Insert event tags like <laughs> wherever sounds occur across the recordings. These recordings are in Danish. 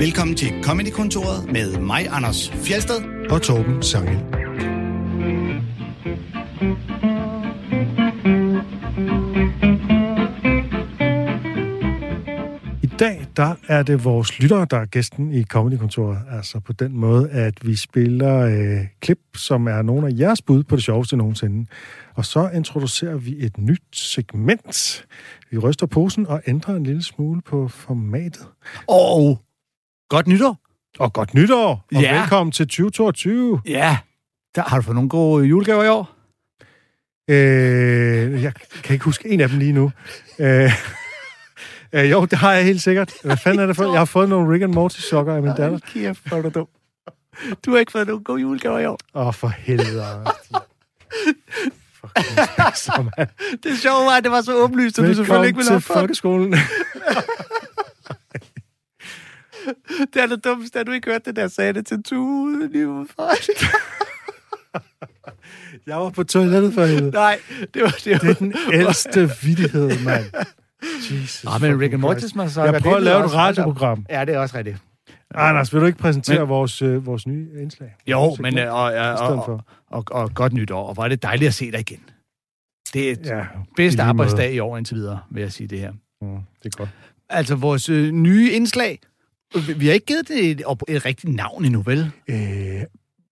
Velkommen til Comedy-kontoret med mig, Anders Fjelsted. og Torben Sangel. I dag der er det vores lyttere, der er gæsten i Comedy-kontoret. Altså på den måde, at vi spiller øh, klip, som er nogle af jeres bud på det sjoveste nogensinde. Og så introducerer vi et nyt segment. Vi ryster posen og ændrer en lille smule på formatet. Og godt nytår. Og godt nytår, og Ja. velkommen til 2022. Ja. Der, har du fået nogle gode julegaver i år? Øh, jeg kan ikke huske en af dem lige nu. Øh, øh, jo, det har jeg helt sikkert. Hvad fanden er det for? Jeg har fået nogle Rick and Morty sokker af min datter. kæft, hvor er du dum. Du har ikke fået nogle gode julegaver i år. Åh, oh, for helvede. Mand. <laughs> Det sjove var, at det var så åbenlyst, at du selvfølgelig ikke ville til have fået. folkeskolen. <laughs> Det er det dummeste, at du ikke hørte det der, sagde det til Tue lige udefra. <laughs> Jeg var på toilettet for helvede. Nej, det var det. Det er den ældste vidighed, mand. Jesus. Ah, men Rick and Morty's Christ. massacre, Jeg prøver det at er lave et radioprogram. Ja, det er også rigtigt. Anders, vil du ikke præsentere Men- vores, øh, vores nye indslag? Jo, men øh, og, og, stedet og, for. og, og godt nytår, og hvor er det dejligt at se dig igen. Det er et Ja, bedste arbejdsdag i år indtil videre, vil jeg sige det her. Mm, det er godt. Altså, vores øh, nye indslag, vi- har ikke givet det et, et rigtigt navn endnu, vel? Øh,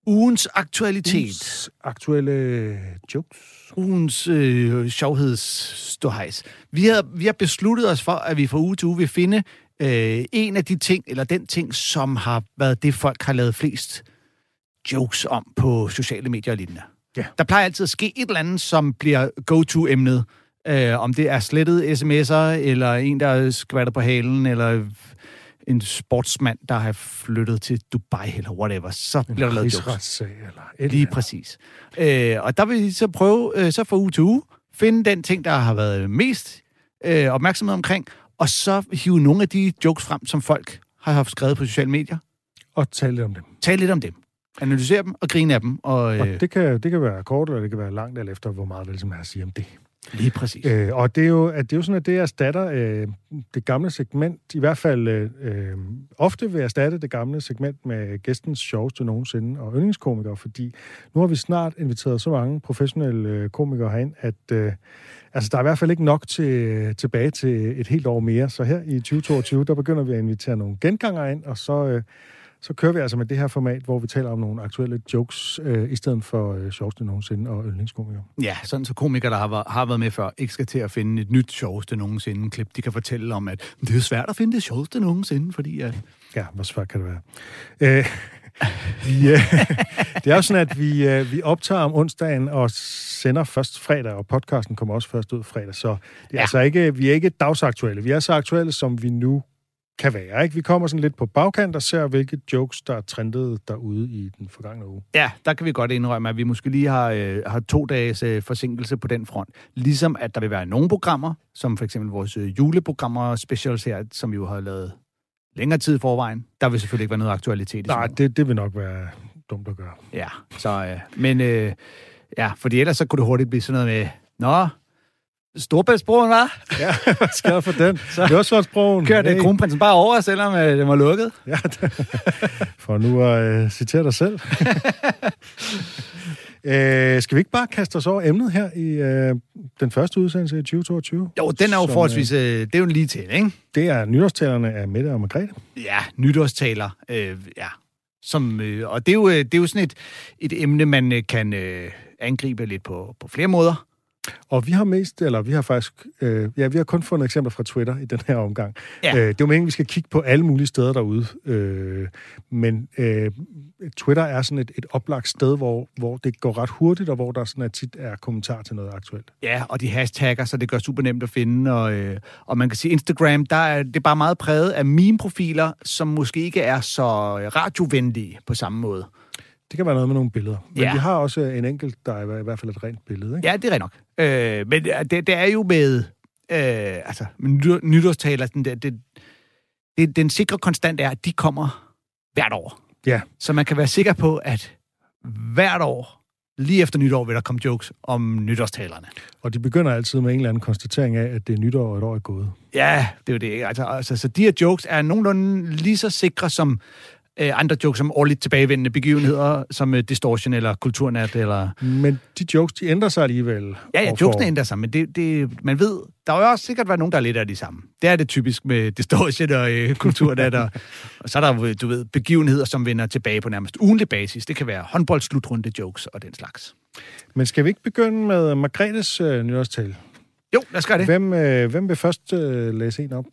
Ugens aktualitet. ugens aktuelle jokes. Ugens øh, sjovhedsståhejs. Vi har, vi har besluttet os for, at vi fra uge til uge vil finde øh, en af de ting, eller den ting, som har været det, folk har lavet flest jokes om på sociale medier og lignende. Ja. Der plejer altid at ske et eller andet, som bliver go-to-emnet. Øh, om det er slettet sms'er, eller en, der skvatter på halen, eller en sportsmand, der har flyttet til Dubai, eller whatever. Så bliver der lavet jokes. eller Lige præcis. Øh, og der vil vi så prøve, øh, så fra uge til uge, finde den ting, der har været mest øh, opmærksomhed omkring, og så hive nogle af de jokes frem, som folk har haft skrevet på sociale medier. Og tale lidt om dem. Tale lidt om dem. Analysere dem og grine af dem. Og, øh, Og det kan, det kan være kort, eller det kan være langt, eller efter, hvor meget vel som er at sige om det lige præcis. Øh, og det er, jo, at det er jo sådan, at det erstatter øh, det gamle segment, i hvert fald øh, øh, ofte vil erstatte det gamle segment med gæstens sjoveste nogensinde og yndlingskomikere, fordi nu har vi snart inviteret så mange professionelle øh, komikere herind, at øh, altså, der er i hvert fald ikke nok til, øh, tilbage til et helt år mere. Så her i 2022, der begynder vi at invitere nogle genganger ind, og så... Øh, så kører vi altså med det her format, hvor vi taler om nogle aktuelle jokes, øh, i stedet for øh, sjoveste nogensinde og yndlingskomikere. Ja, sådan så komikere, der har, har været med før, ikke skal til at finde et nyt sjoveste nogensinde klip. De kan fortælle om, at det er svært at finde det sjoveste nogensinde, fordi at... Ja, hvor svært kan det være? Øh, vi, øh, <laughs> det er jo sådan, at vi, øh, vi optager om onsdagen og sender først fredag, og podcasten kommer også først ud fredag. Så det er ja. altså ikke, vi er ikke dagsaktuelle. Vi er så aktuelle, som vi nu kan være. Ikke? Vi kommer sådan lidt på bagkant og ser, hvilke jokes, der er trendet derude i den forgangne uge. Ja, der kan vi godt indrømme, at vi måske lige har, øh, har to dages øh, forsinkelse på den front. Ligesom at der vil være nogle programmer, som for eksempel vores øh, juleprogrammer specials her, som vi jo har lavet længere tid i forvejen. Der vil selvfølgelig ikke være noget aktualitet i Nej, det, det vil nok være dumt at gøre. Ja, så, øh, men øh, ja, fordi ellers så kunne det hurtigt blive sådan noget med, Nå, Storbæltsbroen, var? Ja, <laughs> skal for den? Lørsvartsbroen. Kører det kronprinsen bare over, selvom øh, den var lukket? Ja, <laughs> for nu at øh, citere dig selv. <laughs> øh, skal vi ikke bare kaste os over emnet her i øh, den første udsendelse i 2022? Jo, den er jo Som, forholdsvis, øh, det er jo lige til, ikke? Det er nytårstalerne af Mette og Margrethe. Ja, nytårstaler. Øh, ja. Som, øh, og det er, jo, øh, det er jo sådan et, et emne, man øh, kan øh, angribe lidt på, på flere måder. Og vi har mest, eller vi har faktisk, øh, ja, vi har kun fundet eksempler fra Twitter i den her omgang. Ja. Øh, det er jo meningen, vi skal kigge på alle mulige steder derude. Øh, men øh, Twitter er sådan et, et oplagt sted, hvor, hvor det går ret hurtigt, og hvor der sådan er tit er kommentar til noget aktuelt. Ja, og de hashtagger, så det gør super nemt at finde. Og, øh, og man kan sige, Instagram, der er det er bare meget præget af meme-profiler, som måske ikke er så radiovenlige på samme måde. Det kan være noget med nogle billeder. Men Ja. vi har også en enkelt, der er i hvert fald et rent billede. Ikke? Ja, det er rigtigt nok. Øh, men det, det er jo med, øh, altså, med nytår, nytårstaler, den, det, det, det, den sikre konstant er, at de kommer hvert år. Ja. Så man kan være sikker på, at hvert år lige efter nytår vil der komme jokes om nytårstalerne. Og de begynder altid med en eller anden konstatering af, at det er nytår, og et år er gået. Ja, det er jo det. Altså, altså, så de her jokes er nogenlunde lige så sikre som øh, andre jokes som årligt tilbagevendende begivenheder, som øh, Distortion eller Kulturnat eller... Men de jokes, de ændrer sig alligevel. Ja, ja, jokesene ændrer sig, men det, det, man ved, der vil jo også sikkert være nogen, der er lidt af de samme. Det er det typisk med Distortion og øh, Kulturnat, og, <laughs> og så er der, jo, du ved, begivenheder, som vender tilbage på nærmest ugenlig basis. Det kan være håndboldslutrunde jokes og den slags. Men skal vi ikke begynde med Margrethes øh, nytårstale? Jo, lad os gøre det. Hvem, øh, hvem vil først øh, læse en op?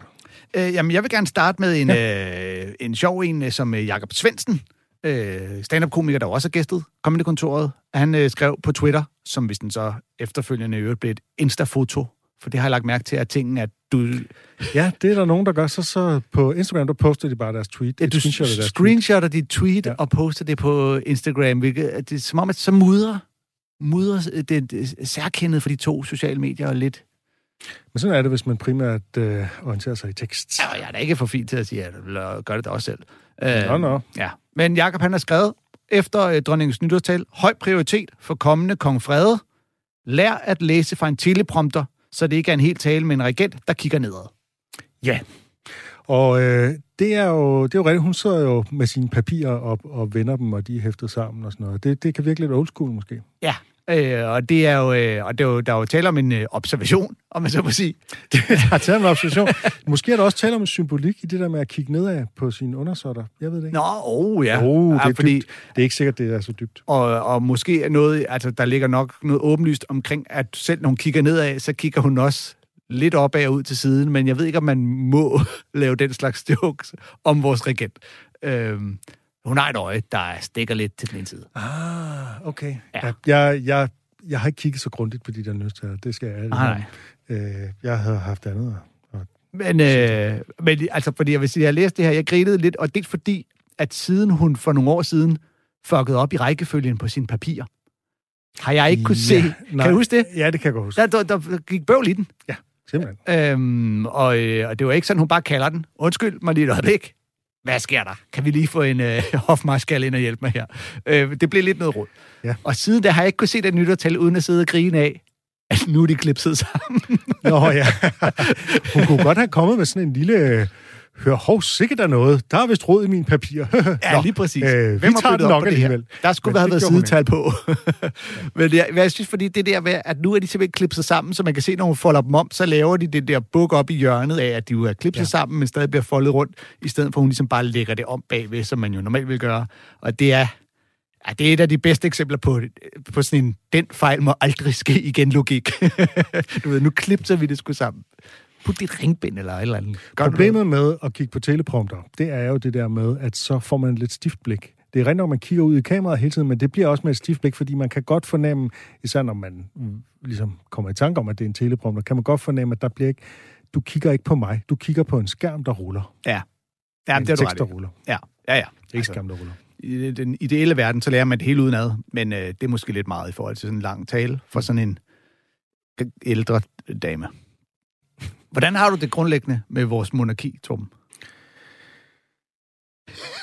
Øh, jamen, jeg vil gerne starte med en, ja. øh, en sjov en, øh, som øh, Jakob Svendsen, øh, stand-up-komiker, der også har gæstet kontoret. Han øh, skrev på Twitter, som hvis den så efterfølgende i øvrigt blev et Insta-foto, for det har jeg lagt mærke til, at tingen, at du, Ja, det er der nogen, der gør. Så, så på Instagram, der poster de bare deres tweet. Et du screenshot af deres screenshotter dit tweet Ja. ja. og poster det på Instagram, hvilket det er som om, at så mudrer, mudrer det, det særkendet for de to sociale medier og lidt. Men sådan er det, hvis man primært øh, orienterer sig i tekst. Ja, og jeg er da ikke for fint til at sige, at jeg øh, gøre det da også selv. Nå, Øh, nå. Ja, men Jakob han har skrevet, efter øh, dronningens nytårstal, høj prioritet for kommende kong Frede. Lær at læse fra en teleprompter, så det ikke er en helt tale med en regent, der kigger nedad. Ja. Og øh, det, er jo, det er jo rigtigt. Hun sidder jo med sine papirer op og vender dem, og de er hæftet sammen og sådan noget. Det, det kan virke lidt old school, måske. Ja, øh, og det er jo, øh, og det er jo, der er jo tale om en øh, observation, om man så må sige. <laughs> Der er taget en observation. Måske er der også tale om en symbolik i det der med at kigge nedad på sine undersåtter. Jeg ved det ikke. Nå, oh, ja. Oh, det ja, er fordi, dybt. Det er ikke sikkert, det er så dybt. og, og måske er noget, altså der ligger nok noget åbenlyst omkring, at selv når hun kigger nedad, så kigger hun også lidt opad og ud til siden, men jeg ved ikke, om man må <laughs> lave den slags jokes om vores regent. Øhm, hun har et øje, der stikker lidt til den ene side. Ah, okay. Ja. Ja. Jeg, jeg, jeg har ikke kigget så grundigt på de der nødstager. Det skal jeg ærligt Nej. Øh, jeg havde haft andet. at- Men, øh, men altså, fordi jeg vil sige, jeg har læst det her, jeg grinede lidt, og det er fordi, at siden hun for nogle år siden fuckede op i rækkefølgen på sine papirer, har jeg ikke kunne se. nej. Kan du huske det? Ja, det kan jeg godt huske. Der, der, der gik bøvl i den. Simpelthen. Øhm, og, øh, og det var ikke sådan, hun bare kalder den. Undskyld mig lige et øjeblik. Hvad sker der? Kan vi lige få en øh, <laughs> hofmarskal ind og hjælpe mig her? Øh, det blev lidt noget råd. Ja. Og siden da har jeg ikke kunne se den nytårtal, uden at sidde og grine af, at nu er de klipset sammen. Nå ja. Hun kunne godt have kommet med sådan en lille... Hør, hov, sikkert der noget. Der er vist råd i mine papirer. <laughs> Ja, Nå, lige præcis. øh, vi Hvem har tager den nok på det her? alligevel. Der skulle Men have været sidetal på. <laughs> Men jeg, jeg synes, fordi det der med, at nu er de simpelthen klipset sammen, så man kan se, når hun folder dem om, så laver de det der buk op i hjørnet af, at de jo er klipset. Ja. sammen, men stadig bliver foldet rundt, i stedet for at hun ligesom bare lægger det om bagved, som man jo normalt vil gøre. Og det er, ja, det er et af de bedste eksempler på, på sådan en, den fejl må aldrig ske igen logik. <laughs> du ved, nu klipser vi det sgu sammen. Put dit ringbind eller et eller andet. Gør? Problemet med at kigge på teleprompter, det er jo det der med, at så får man et lidt stift blik. Det er rent nok, man kigger ud i kameraet hele tiden, men det bliver også med et stift blik, fordi man kan godt fornemme, især når man mm, ligesom kommer i tanke om, at det er en teleprompter, kan man godt fornemme, at der bliver ikke, du kigger ikke på mig, du kigger på en skærm, der ruller. Ja. Ja, en det er du tekst, der ruller. Ja, ja, ja. Ikke skærm, der ruller. i den ideelle verden, så lærer man det hele udenad, men øh, det er måske lidt meget i forhold til sådan en lang tale for sådan en ældre dame. Hvordan har du det grundlæggende med vores monarki, Torben?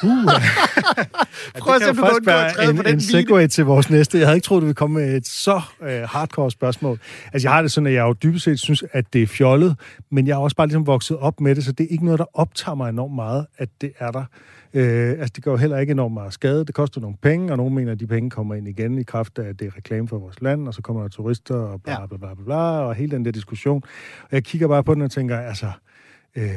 Uh, <laughs> Prøv at se, du en, på den en segue til vores næste. Jeg havde ikke troet, du ville komme med et så øh, hardcore spørgsmål. Altså, jeg har det sådan, at jeg jo dybest set synes, at det er fjollet, men jeg er også bare ligesom vokset op med det, så det er ikke noget, der optager mig enormt meget, at det er der. Øh, altså, det gør jo heller ikke enormt meget skade. Det koster nogle penge, og nogle mener, at de penge kommer ind igen i kraft af, at det er reklame for vores land, og så kommer der turister, og bla Ja. bla bla bla, bla og hele den der diskussion. Og jeg kigger bare på den og tænker, altså, øh,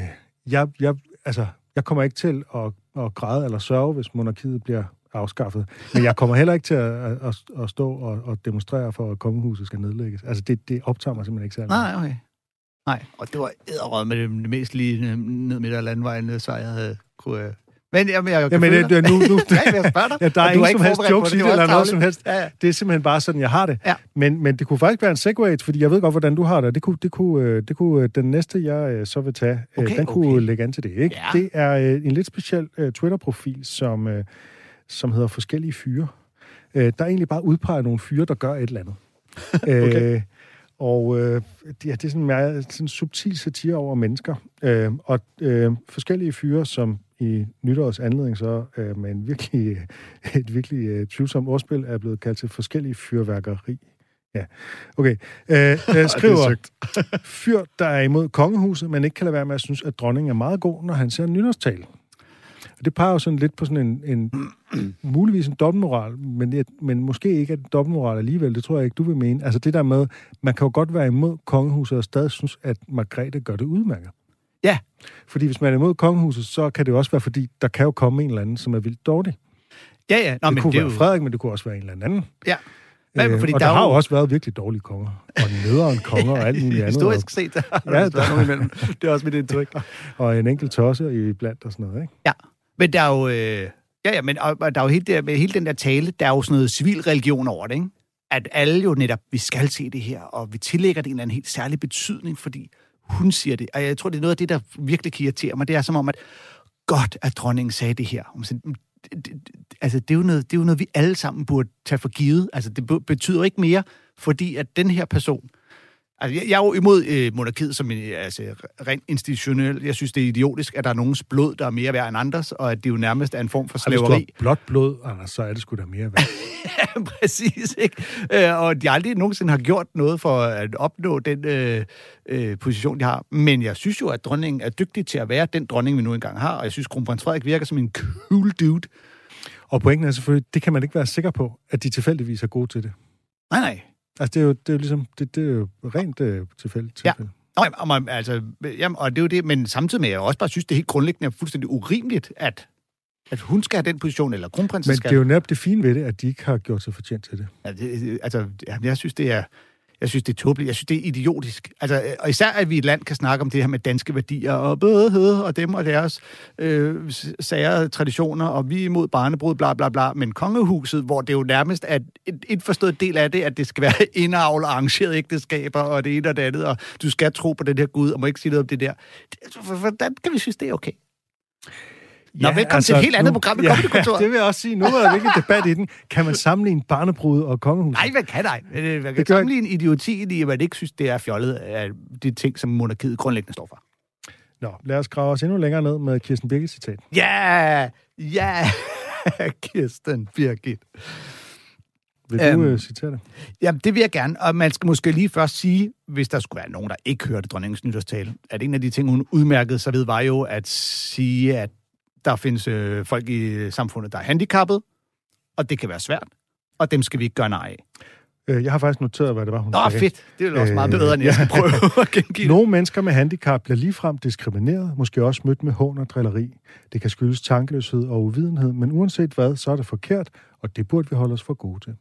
jeg, jeg, altså, jeg kommer ikke til at, at græde eller sørge, hvis monarkiet bliver afskaffet. Men jeg kommer heller ikke til at, at, at stå og, og demonstrere for, at kongehuset skal nedlægges. Altså, det, det optager mig simpelthen ikke særlig. Nej, okay. Nej, og det var æderrød med det, det mest lige øh, ned midt af landvejen, så jeg havde kunne... Men jamen, jeg, jeg Jamen, det, det, nu, nu, <laughs> Ja, jeg dig. ja, der er ingen ikke som helst jokes i det, det, var eller noget som helst. Ja, ja. Det er simpelthen bare sådan, jeg har det. Ja. Men, men det kunne faktisk være en segue, fordi jeg ved godt, hvordan du har det. Det kunne, det kunne, øh, det kunne øh, den næste, jeg øh, så vil tage, Okay, den kunne okay. lægge an til det. Ikke? Ja. Det er en lidt speciel øh, Twitter-profil, som, øh, som hedder Forskellige Fyre. Øh, der er egentlig bare udpeget nogle fyre, der gør et eller andet. <laughs> Okay. øh, og øh, det, ja, det er sådan en meget sådan subtil satire over mennesker. Øh, og øh, forskellige fyre, som i nytårs anledning så øh, med en virkelig, <laughs> et virkelig øh, tvivlsomt ordspil er blevet kaldt til forskellige fyrværkeri. Ja, okay. Øh, <laughs> øh, skriver, <laughs> fyr, der er imod kongehuset, men ikke kan lade være med at synes, at dronningen er meget god, når han ser en nytårstale. Og det peger jo sådan lidt på sådan en, en <clears throat> muligvis en dobbeltmoral, men, det, men måske ikke en dobbeltmoral alligevel, det tror jeg ikke, du vil mene. Altså det der med, man kan jo godt være imod kongehuset og stadig synes, at Margrethe gør det udmærket. Ja. Fordi hvis man er imod kongehuset, så kan det jo også være, fordi der kan jo komme en eller anden, som er vildt dårlig. Ja, ja. Nå, det men kunne det være jo... Frederik, men det kunne også være en eller anden. Ja. Øh, Men, fordi og der der, er har jo- også været virkelig dårlige konger. Og nederen <laughs> konger og alt muligt andet. Historisk set, der har Ja, der er nogen imellem. Det er også mit indtryk. <laughs> Og en enkelt tosse i blandt og sådan noget, ikke? Ja, men der er jo... Øh, ja, ja, men og, og der er jo helt, der, med hele den der tale, der er jo sådan noget civil religion over det, ikke? At alle jo netop, vi skal se det her, og vi tillægger det en eller anden helt særlig betydning, fordi hun siger det. Og jeg tror, det er noget af det, der virkelig kan irritere mig. Det er som om, at godt, at dronningen sagde det her. Om det, det, altså, det er, jo noget, det er jo noget, vi alle sammen burde tage for givet. Altså, det betyder ikke mere, fordi at den her person... Altså, jeg, jeg er jo imod øh, monarkiet som altså, rent institutionelt. Jeg synes, det er idiotisk, at der er nogens blod, der er mere værd end andres, og at det jo nærmest er en form for Og hvis du slaveri. blåt blod, Anders, så er det sgu da mere værd. <laughs> Ja, præcis, ikke? Øh, og de aldrig nogensinde har gjort noget for at opnå den øh, øh, position, de har. Men jeg synes jo, at dronningen er dygtig til at være den dronning, vi nu engang har, og jeg synes, kronprins Frederik virker som en cool dude. Og pointen er selvfølgelig, det kan man ikke være sikker på, at de tilfældigvis er gode til det. Nej, nej. Altså, det er jo, det er jo ligesom, det, det er jo rent øh, tilfældigt. Ja. tilfælde. Nå, jamen, altså, jamen, og det er jo det, men samtidig med, at jeg også bare synes, det er helt grundlæggende fuldstændig urimeligt, at, at hun skal have den position, eller kronprinsen Men skal. det er jo netop det fine ved det, at de ikke har gjort sig fortjent til det. Ja, det, altså, jamen, jeg synes, det er... Jeg synes, det er tåbeligt. Jeg synes, det er idiotisk. Altså, og især, at vi i et land kan snakke om det her med danske værdier, og bødehed og dem og deres øh, sager, traditioner, og vi er imod barnebrud, bla bla bla. Men kongehuset, hvor det jo nærmest er et, et forstået del af det, at det skal være <laughs> indavl og arrangeret ægteskaber, og det ene og det andet, og du skal tro på den her Gud, og må ikke sige noget om det der. Altså, hvordan kan vi synes, det er okay? Nå, velkommen til et helt andet program i ja, Comedy-kontoret. <laughs> det vil jeg også sige. Nu er der virkelig debat i den. Kan man sammenligne barnebrud og kongehus? Nej, hvad kan nej? Man kan Det gør- sammenligne idiotien i, at man ikke synes, det er fjollet af de ting, som monarkiet grundlæggende står for. Nå, lad os grave os endnu længere ned med Kirsten Birgit citat. Ja! Ja! <laughs> Kirsten Birgit. Vil Øhm. du øh, citere det? Jamen, det vil jeg gerne. Og man skal måske lige først sige, hvis der skulle være nogen, der ikke hørte dronningens nytårstale, at en af de ting, hun udmærkede sig ved, var jo at sige, at der findes øh, folk i samfundet, der er handicappet, og det kan være svært, og dem skal vi ikke gøre nej af. Øh, Jeg har faktisk noteret, hvad det var, hun Nå, sagde. fedt. Det er også meget Øh, bedre, end jeg skal prøve <laughs> at gengive. Nogle mennesker med handicap bliver ligefrem diskrimineret, måske også mødt med hån og drilleri. Det kan skyldes tankeløshed og uvidenhed, men uanset hvad, så er det forkert, og det burde vi holde os for gode til.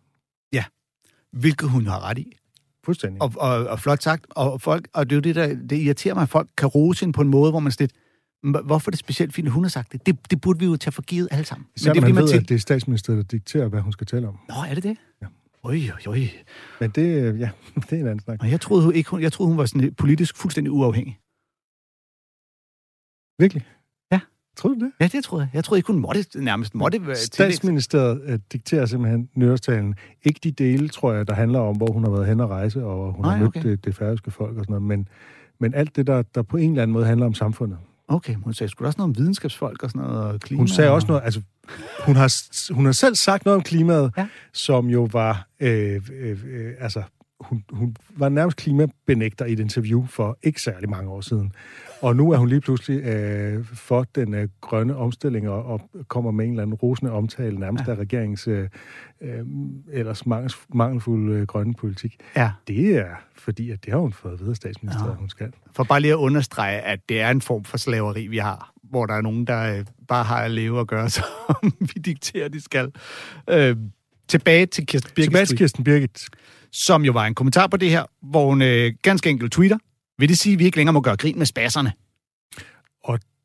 Hvilket hun har ret i. Fuldstændig. Og, og, og flot sagt. Og, folk, og det er jo det, der det irriterer mig, at folk kan rose hende på en måde, hvor man "Hva- hvorfor er det specielt fint, at hun har sagt det? Det, det burde vi jo tage for givet alle sammen. Især det når man bliver ved, til. at det er statsministeriet, der dikterer, hvad hun skal tale om. Nå, er det det? Ja. Oj, oj, oj. Men det, øh, ja, <laughs> det er en anden snak. Og jeg troede, hun ikke, hun- jeg troede, hun var sådan politisk fuldstændig uafhængig. Virkelig? Ja. Tror du det? Ja, det troede jeg. Jeg troede ikke, hun måtte, nærmest måtte. Statsministeriet øh, dikterer simpelthen nyårstalen. Ikke de dele, tror jeg, der handler om, hvor hun har været hen og rejse, og hun Nej, har mødt okay. det, det færøske folk og sådan noget. Men, men alt det, der, der på en eller anden måde handler om samfundet. Okay, hun sagde sgu da også noget om videnskabsfolk og sådan noget, og klima. Hun sagde og- også noget, altså, hun har, hun har selv sagt noget om klimaet, Ja. som jo var, øh, øh, øh, altså, hun, hun var nærmest klimabenægter i et interview for ikke særlig mange år siden. Og nu er hun lige pludselig øh, for den øh, grønne omstilling og, og kommer med en eller anden rosende omtale nærmest ja. af regeringens øh, øh, ellers mangels, mangelfulde øh, grønne politik. Ja, Det er fordi, at det har hun fået at vide af statsministeriet, ja. hun skal. for bare lige at understrege, at det er en form for slaveri, vi har, hvor der er nogen, der øh, bare har at leve og gøre, <laughs> som vi dikterer, de skal. Øh, tilbage til Kirsten Birgit Tilbage til Kirsten Birgit. som jo var en kommentar på det her, hvor hun øh, ganske enkelt tweeter, vil det sige, at vi ikke længere må gøre grin med spasserne?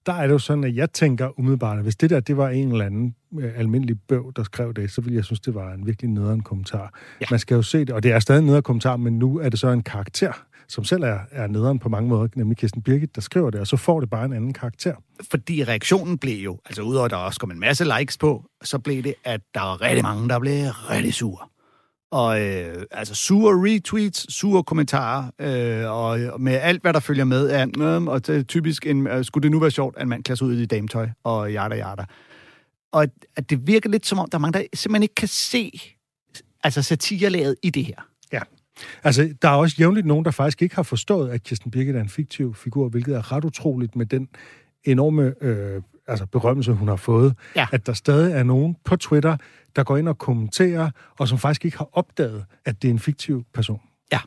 der er det jo sådan, at jeg tænker umiddelbart, at hvis det der, det var en eller anden øh, almindelig bøv, der skrev det, så ville jeg synes, det var en virkelig nederen kommentar. Ja. Man skal jo se det, og det er stadig en nederen kommentar, men nu er det så en karakter, som selv er, er nederen på mange måder, nemlig Kirsten Birgit, der skriver det, og så får det bare en anden karakter. Fordi reaktionen blev jo, altså udover at der også kom en masse likes på, så blev det, at der var rigtig mange, der blev rigtig sure. Og øh, altså sure retweets, sure kommentarer, øh, og med alt, hvad der følger med, er, øh, og det er typisk, en, øh, skulle det nu være sjovt, at man klæder sig ud i dametøj, og jada jada. Og at det virker lidt som om, der er mange, der simpelthen ikke kan se altså satirelaget i det her. Ja. Altså, der er også jævnligt nogen, der faktisk ikke har forstået, at Kirsten Birgit er en fiktiv figur, hvilket er ret utroligt med den enorme øh, altså berømmelse, hun har fået. Ja. At der stadig er nogen på Twitter, der går ind og kommenterer, og som faktisk ikke har opdaget, at det er en fiktiv person. Ja.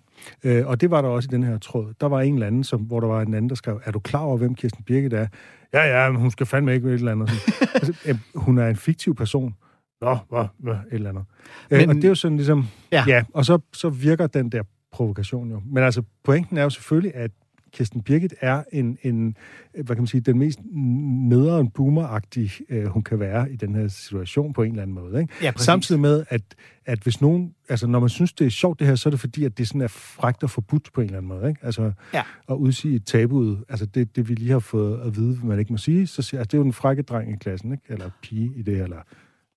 Øh, og det var der også i den her tråd. Der var en eller anden, som, hvor der var en anden, der skrev, er du klar over, hvem Kirsten Birgit er? Ja, ja, men hun skal fandme ikke med et eller andet. <laughs> altså, øh, hun er en fiktiv person. Nå, hvad, hvad, et eller andet. Men, øh, og det er jo sådan ligesom... Ja. ja og så, så virker den der provokation jo. Men altså, pointen er jo selvfølgelig, at Kirsten Birgit er en, en hvad kan man sige, den mest nederen boomeragtige, øh, hun kan være i den her situation på en eller anden måde. Ikke? Ja, præcis. Samtidig med, at, at hvis nogen, altså når man synes, det er sjovt det her, så er det fordi, at det sådan er frægt og forbudt på en eller anden måde. Ikke? Altså Ja. at udsige et tabuet, altså det, det vi lige har fået at vide, man ikke må sige, så siger, altså det er jo den frække dreng i klassen, ikke? eller pige i det her, eller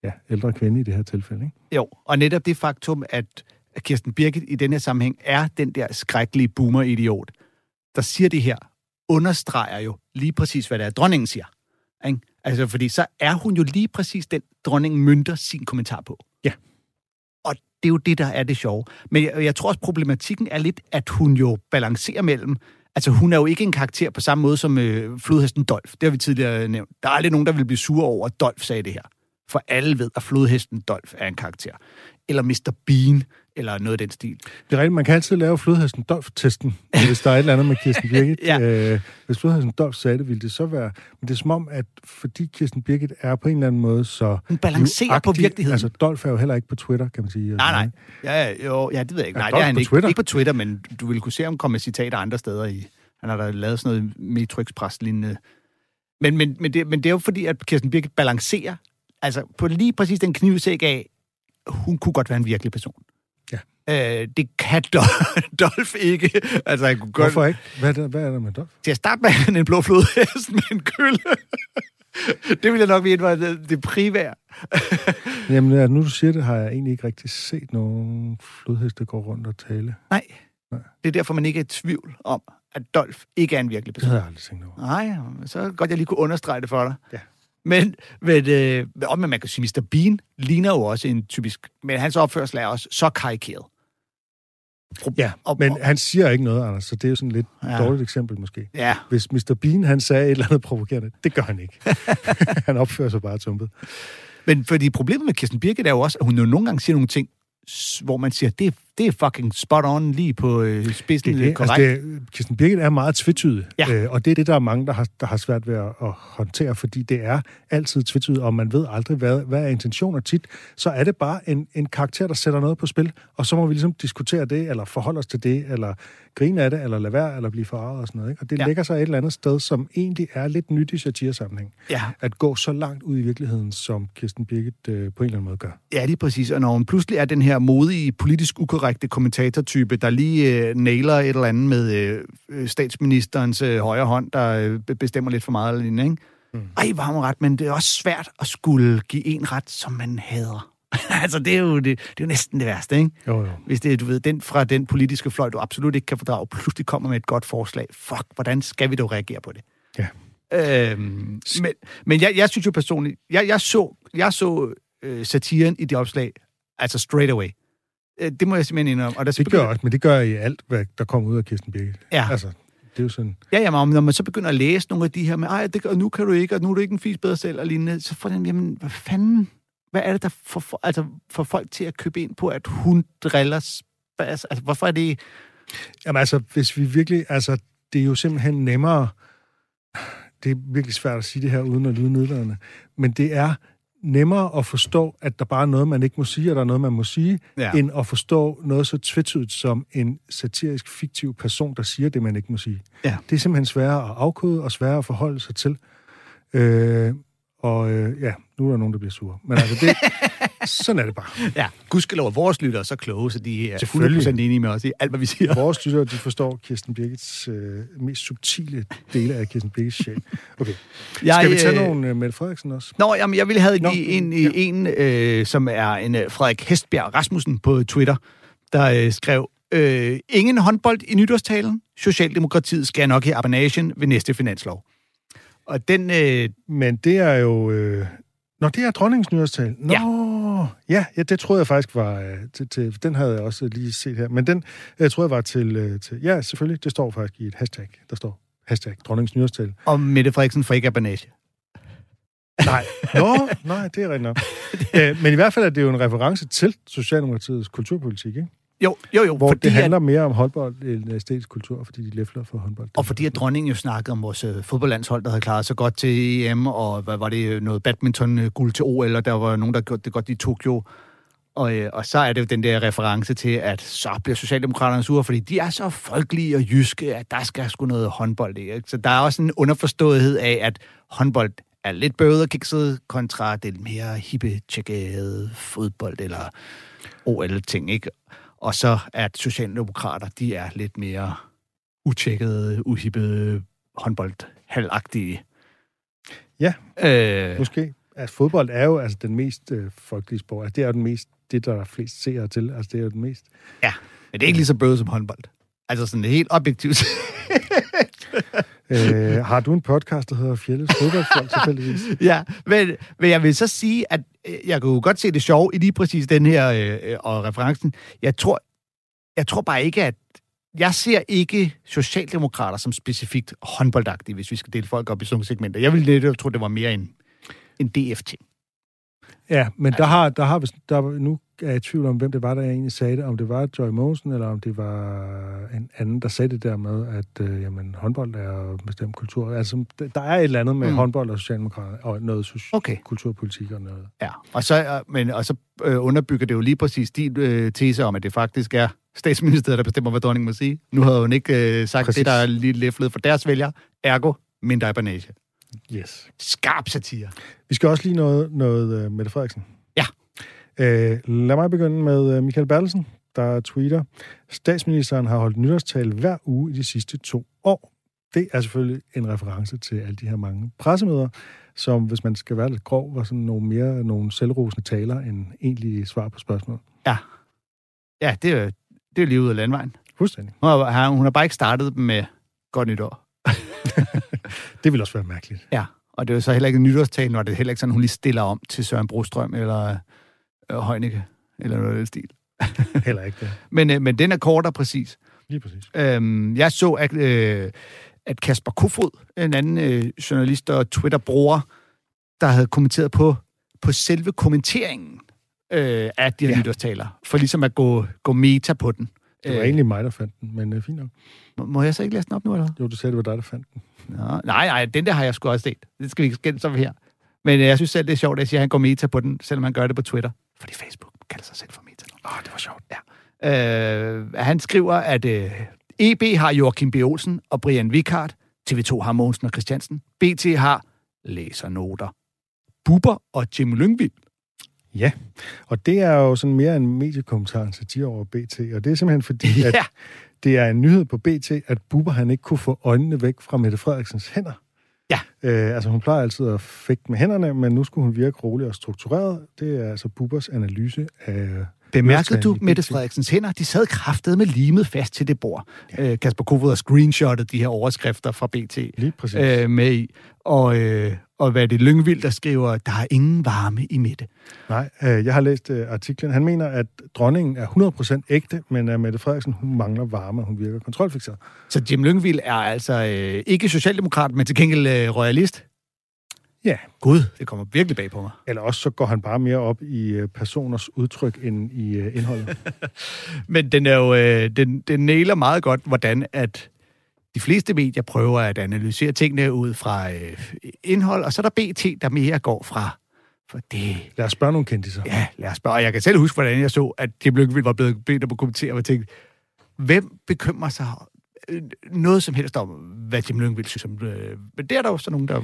ja, ældre kvinde i det her tilfælde. Ikke? Jo, og netop det faktum, at Kirsten Birgit i den her sammenhæng er den der skrækkelige boomer-idiot, der siger det her, understreger jo lige præcis, hvad det er, dronningen siger. Ikke? Altså, fordi så er hun jo lige præcis den, dronningen mønter sin kommentar på. Ja. Og det er jo det, der er det sjove. Men jeg, jeg tror også, problematikken er lidt, at hun jo balancerer mellem... Altså, hun er jo ikke en karakter på samme måde som øh, flodhesten Dolf. Det har vi tidligere nævnt. Der er aldrig nogen, der vil blive sure over, at Dolf sagde det her. For alle ved, at flodhesten Dolf er en karakter. Eller Mr. Bean, eller noget af den stil. Det er rigtigt, man kan altid lave flodhesten Dolf-testen, <laughs> hvis der er et eller andet med Kirsten Birgit. Ja. øh, hvis flodhesten Dolf sagde det, ville det så være... Men det er som om, at fordi Kirsten Birgit er på en eller anden måde så... Hun balancerer på virkeligheden. Altså, Dolf er jo heller ikke på Twitter, kan man sige. Nej, nej. Ja, ja, jo, ja, det ved jeg ikke. Nej, det er han på ikke. Twitter? Ikke på Twitter, men du ville kunne se ham komme med citater andre steder i. Han har da lavet sådan noget Matrix-pres-lignende. Men, men, men, det, men det er jo fordi, at Kirsten Birgit balancerer altså på lige præcis den knivsæk af, hun kunne godt være en virkelig person. Øh, det kan <laughs> Dol- Dolph ikke. Altså, han kunne godt... Hvorfor ikke? Hvad er, der, hvad er der med Dolf? Til at starte med, han en blå flodhest med en kølle. <laughs> det ville jeg nok vide, var det, det primære. <laughs> Jamen, ja, nu du siger det, har jeg egentlig ikke rigtig set nogen flodheste gå rundt og tale. Nej. Nej. Det er derfor, man ikke er i tvivl om, at Dolph ikke er en virkelig Det person. havde jeg aldrig tænkt over. Nej, så det godt, jeg lige kunne understrege det for dig. Ja. Men, men, øh, men man kan sige, Mr. Bean ligner jo også en typisk... Men hans opførsel er også så karikeret. Ja, men han siger ikke noget, Anders, så det er jo sådan lidt Ja. dårligt eksempel måske. ja, Hvis Mr. Bean, han sagde et eller andet provokerende, det gør han ikke. <laughs> han opfører sig bare tumpet. men fordi problemet med Kirsten Birgit er jo også, at hun jo nogle gange siger nogle ting, hvor man siger, det, det er fucking spot on lige på øh, spidsen Det, det, det, korrekt. altså det, Kirsten Birgit er meget tvetydig, Ja. øh, og det er det, der er mange, der har, der har svært ved at, at håndtere, fordi det er altid tvetydigt, og man ved aldrig, hvad, hvad er intentionen. Tit så er det bare en, en karakter, der sætter noget på spil, og så må vi ligesom diskutere det, eller forholde os til det, eller grine af det, eller lade være, eller blive forarvet og sådan noget. Ikke? Og det Ja. ligger sig et eller andet sted, som egentlig er lidt nyt i satiresammenhæng. Ja, At gå så langt ud i virkeligheden, som Kirsten Birgit øh, på en eller anden måde gør. Ja, lige præcis. Og når hun pludselig er den her modige, politisk ukorrekte kommentatortype, der lige øh, nailer et eller andet med øh, øh, statsministerens øh, højre hånd, der øh, be- bestemmer lidt for meget eller lignende, ikke? Mm. Ej, var hun ret, men det er også svært at skulle give en ret, som man hader. <laughs> altså, det er, jo det, det er jo næsten det værste, ikke? Jo, jo. Hvis det er, du ved, den fra den politiske fløj, du absolut ikke kan fordrage, pludselig kommer med et godt forslag. Fuck, hvordan skal vi dog reagere på det? Ja. Øhm, men men jeg, jeg synes jo personligt, jeg, jeg så, jeg så øh, satiren i det opslag, altså straight away. Øh, det må jeg simpelthen indrømme. Og der Det gør jeg også, men det gør jeg i alt, hvad der kommer ud af Kirsten Birgit. Ja. Altså, det er jo sådan... Ja, jamen, og når man så begynder at læse nogle af de her med, ej, det, og nu kan du ikke, og nu er du ikke en fis bedre selv, og lignende, så får den, jamen, hvad fanden, hvad er det, der får, for, altså, får folk til at købe ind på, at hun driller, altså, altså, hvorfor er det, Jamen altså, hvis vi virkelig... Altså, det er jo simpelthen nemmere... Det er virkelig svært at sige det her, uden at lyde nedladende. Men det er nemmere at forstå, at der bare er noget, man ikke må sige, og der er noget, man må sige, ja. end at forstå noget så tvetydigt som en satirisk, fiktiv person, der siger det, man ikke må sige. Ja. Det er simpelthen sværere at afkode og sværere at forholde sig til. Øh, og øh, ja, nu er der nogen, der bliver sure. Men altså, det, <laughs> Sådan er det bare. Ja, gudskelov, at vores lyttere er så kloge, så de er Selvfølgelig. 100% enige med os i alt, hvad vi siger. Vores lyttere, de forstår Kirsten Birgits øh, mest subtile dele af Kirsten Birgits sjæl. Okay. Jeg, Skal vi tage øh, nogle øh, Mette Frederiksen også? Nå, jamen, jeg ville have Nå, give en, ja. en øh, som er en øh, Frederik Hestbjerg Rasmussen på Twitter, der øh, skrev, øh, ingen håndbold i nytårstalen. Socialdemokratiet skal nok i abanagen ved næste finanslov. Og den, øh, Men det er jo... Øh... Nå, det er dronningens nyårstal. Nå, ja. ja, ja, det troede jeg faktisk var øh, til, til... Den havde jeg også lige set her. Men den jeg troede jeg var til, øh, til... Ja, selvfølgelig. Det står faktisk i et hashtag. Der står hashtag dronningens nyårstal. om Mette Frederiksen får ikke abanage. Nej. Nå, nej, det er rigtigt nok. <laughs> øh, men i hvert fald er det jo en reference til Socialdemokratiets kulturpolitik, ikke? Jo, jo, jo. Hvor fordi det at- handler mere om håndbold end æstetisk kultur, fordi de læfler for håndbold. Og fordi at dronningen jo snakkede om vores øh, fodboldlandshold, der havde klaret sig godt til EM, og hvad var det, noget badminton-guld til OL, og der var nogen, der gjorde det godt i Tokyo. Og, øh, og så er det jo den der reference til, at så bliver Socialdemokraterne sure, fordi de er så folkelige og jyske, at der skal sgu noget håndbold i. Ikke? Så der er også en underforståethed af, at håndbold er lidt bøvet og kikset, kontra det mere hippe, tjekkede fodbold eller OL-ting, ikke? Og så at Socialdemokrater, de er lidt mere utjekkede, uhippede, håndboldhalagtige. Ja. Øh, Måske. Altså, fodbold er jo altså den mest øh, folkelige sport. Altså, det er jo den mest, det, der er flest seere til. Altså, det er jo den mest... ja, men det er ikke lige så bøvet som håndbold. Altså sådan helt objektivt. <laughs> Øh, har du en podcast, der hedder Fjelles Fodboldfolk, <laughs> tilfældigvis? ja, men, men jeg vil så sige, at øh, jeg kunne godt se det sjove i lige præcis den her øh, øh, og referencen. Jeg tror, jeg tror bare ikke, at jeg ser ikke socialdemokrater som specifikt håndboldagtige, hvis vi skal dele folk op i sådan segmenter. Jeg ville lidt tro, det var mere en, en DF-ting. Ja, men der har, der har, der, nu er jeg i tvivl om, hvem det var, der egentlig sagde det. Om det var Joy Mogensen, eller om det var en anden, der sagde det der med, at øh, jamen, håndbold er bestemt kultur. Altså, der- er et eller andet med Mm. håndbold og socialdemokrater, og noget soci- Okay. kulturpolitik og noget. Ja, og så, øh, men, og så øh, underbygger det jo lige præcis din øh, tese om, at det faktisk er statsministeriet, der bestemmer, hvad dronningen må sige. Nu havde hun ikke øh, sagt Præcis. det, der er lige læflet for deres vælger. Ergo, mindre abanage. Yes. Skarp satire. Vi skal også lige noget, noget uh, Mette Frederiksen. Ja. Øh, lad mig begynde med uh, Michael Bertelsen, der tweeter, statsministeren har holdt nytårstal hver uge i de sidste to år. Det er selvfølgelig en reference til alle de her mange pressemøder, som, hvis man skal være lidt grov, var sådan nogle mere nogle selvrosende taler end egentlige svar på spørgsmål. Ja, det er, det er lige ud af landvejen. Fuldstændig. Hun har, hun har bare ikke startet med godt nytår. <laughs> Det vil også være mærkeligt. Ja, og det er jo så heller ikke en nytårstale, og det er heller ikke sådan, hun lige stiller om til Søren Brostrøm eller øh, Heunicke, eller noget af den stil. <laughs> Heller ikke det. Men, øh, men den er kort og præcis. Lige præcis. Øhm, jeg så, at, øh, at Kasper Kofod, en anden øh, journalist og Twitter-bruger, der havde kommenteret på, på selve kommenteringen øh, af de her ja. Ja. nytårstaler, for ligesom at gå, gå meta på den. Det var Øh, egentlig mig, der fandt den, men uh, fint nok. må- Må jeg så ikke læse den op nu, eller? Jo, du sagde, det var dig, der fandt den. Nå, nej, nej, den der har jeg sgu også set. Det skal vi ikke skændes om her. Men øh, jeg synes selv, det er sjovt, at jeg siger, at han går meta på den, selvom han gør det på Twitter. Fordi Facebook kalder sig selv for meta nu. Åh, oh, det var sjovt. Øh, han skriver, at øh, EB har Joachim B. Olsen og Brian Vikart. TV2 har Mogensen og Christiansen. BT har læsernoter. Bubber og Jim Lyngvild. Ja, og det er jo sådan mere en mediekommentar end satire over BT, og det er simpelthen fordi, <laughs> at Ja, det er en nyhed på BT, at Bubber han ikke kunne få øjnene væk fra Mette Frederiksens hænder. Ja. Øh, altså hun plejer altid at fægte med hænderne, men nu skulle hun virke rolig og struktureret. Det er altså Bubbers analyse af... Bemærkede du, Mette? Frederiksens hænder? De sad kraftet med limet fast til det bord. Ja. Øh, Kasper Kofod har screenshottet de her overskrifter fra BT. Lige præcis. øh, med i. Og, øh, og hvad det Lyngvild, der skriver, der er ingen varme i midte. Nej, øh, jeg har læst øh, artiklen. Han mener, at dronningen er 100% ægte, men at Mette Frederiksen hun mangler varme, og hun virker kontrolfixeret. Så Jim Lyngvild er altså øh, ikke socialdemokrat, men til gengæld øh, royalist. Ja. Gud, det kommer virkelig bag på mig. Eller også så går han bare mere op i øh, personers udtryk end i øh, indholdet. <laughs> Men den er jo, øh, den, den nailer meget godt, hvordan at de fleste medier prøver at analysere tingene ud fra øh, indhold, og så er der BT, der mere går fra for det. Lad os spørge nogle kendiser. Ja, lad os spørge. Og jeg kan selv huske, hvordan jeg så, at Jim Lyngvild var blevet bedt om at kommentere, og jeg tænkte, hvem bekymrer sig øh, noget som helst om, hvad Jim Lyngvild synes om øh, Men det er der jo så nogen, der...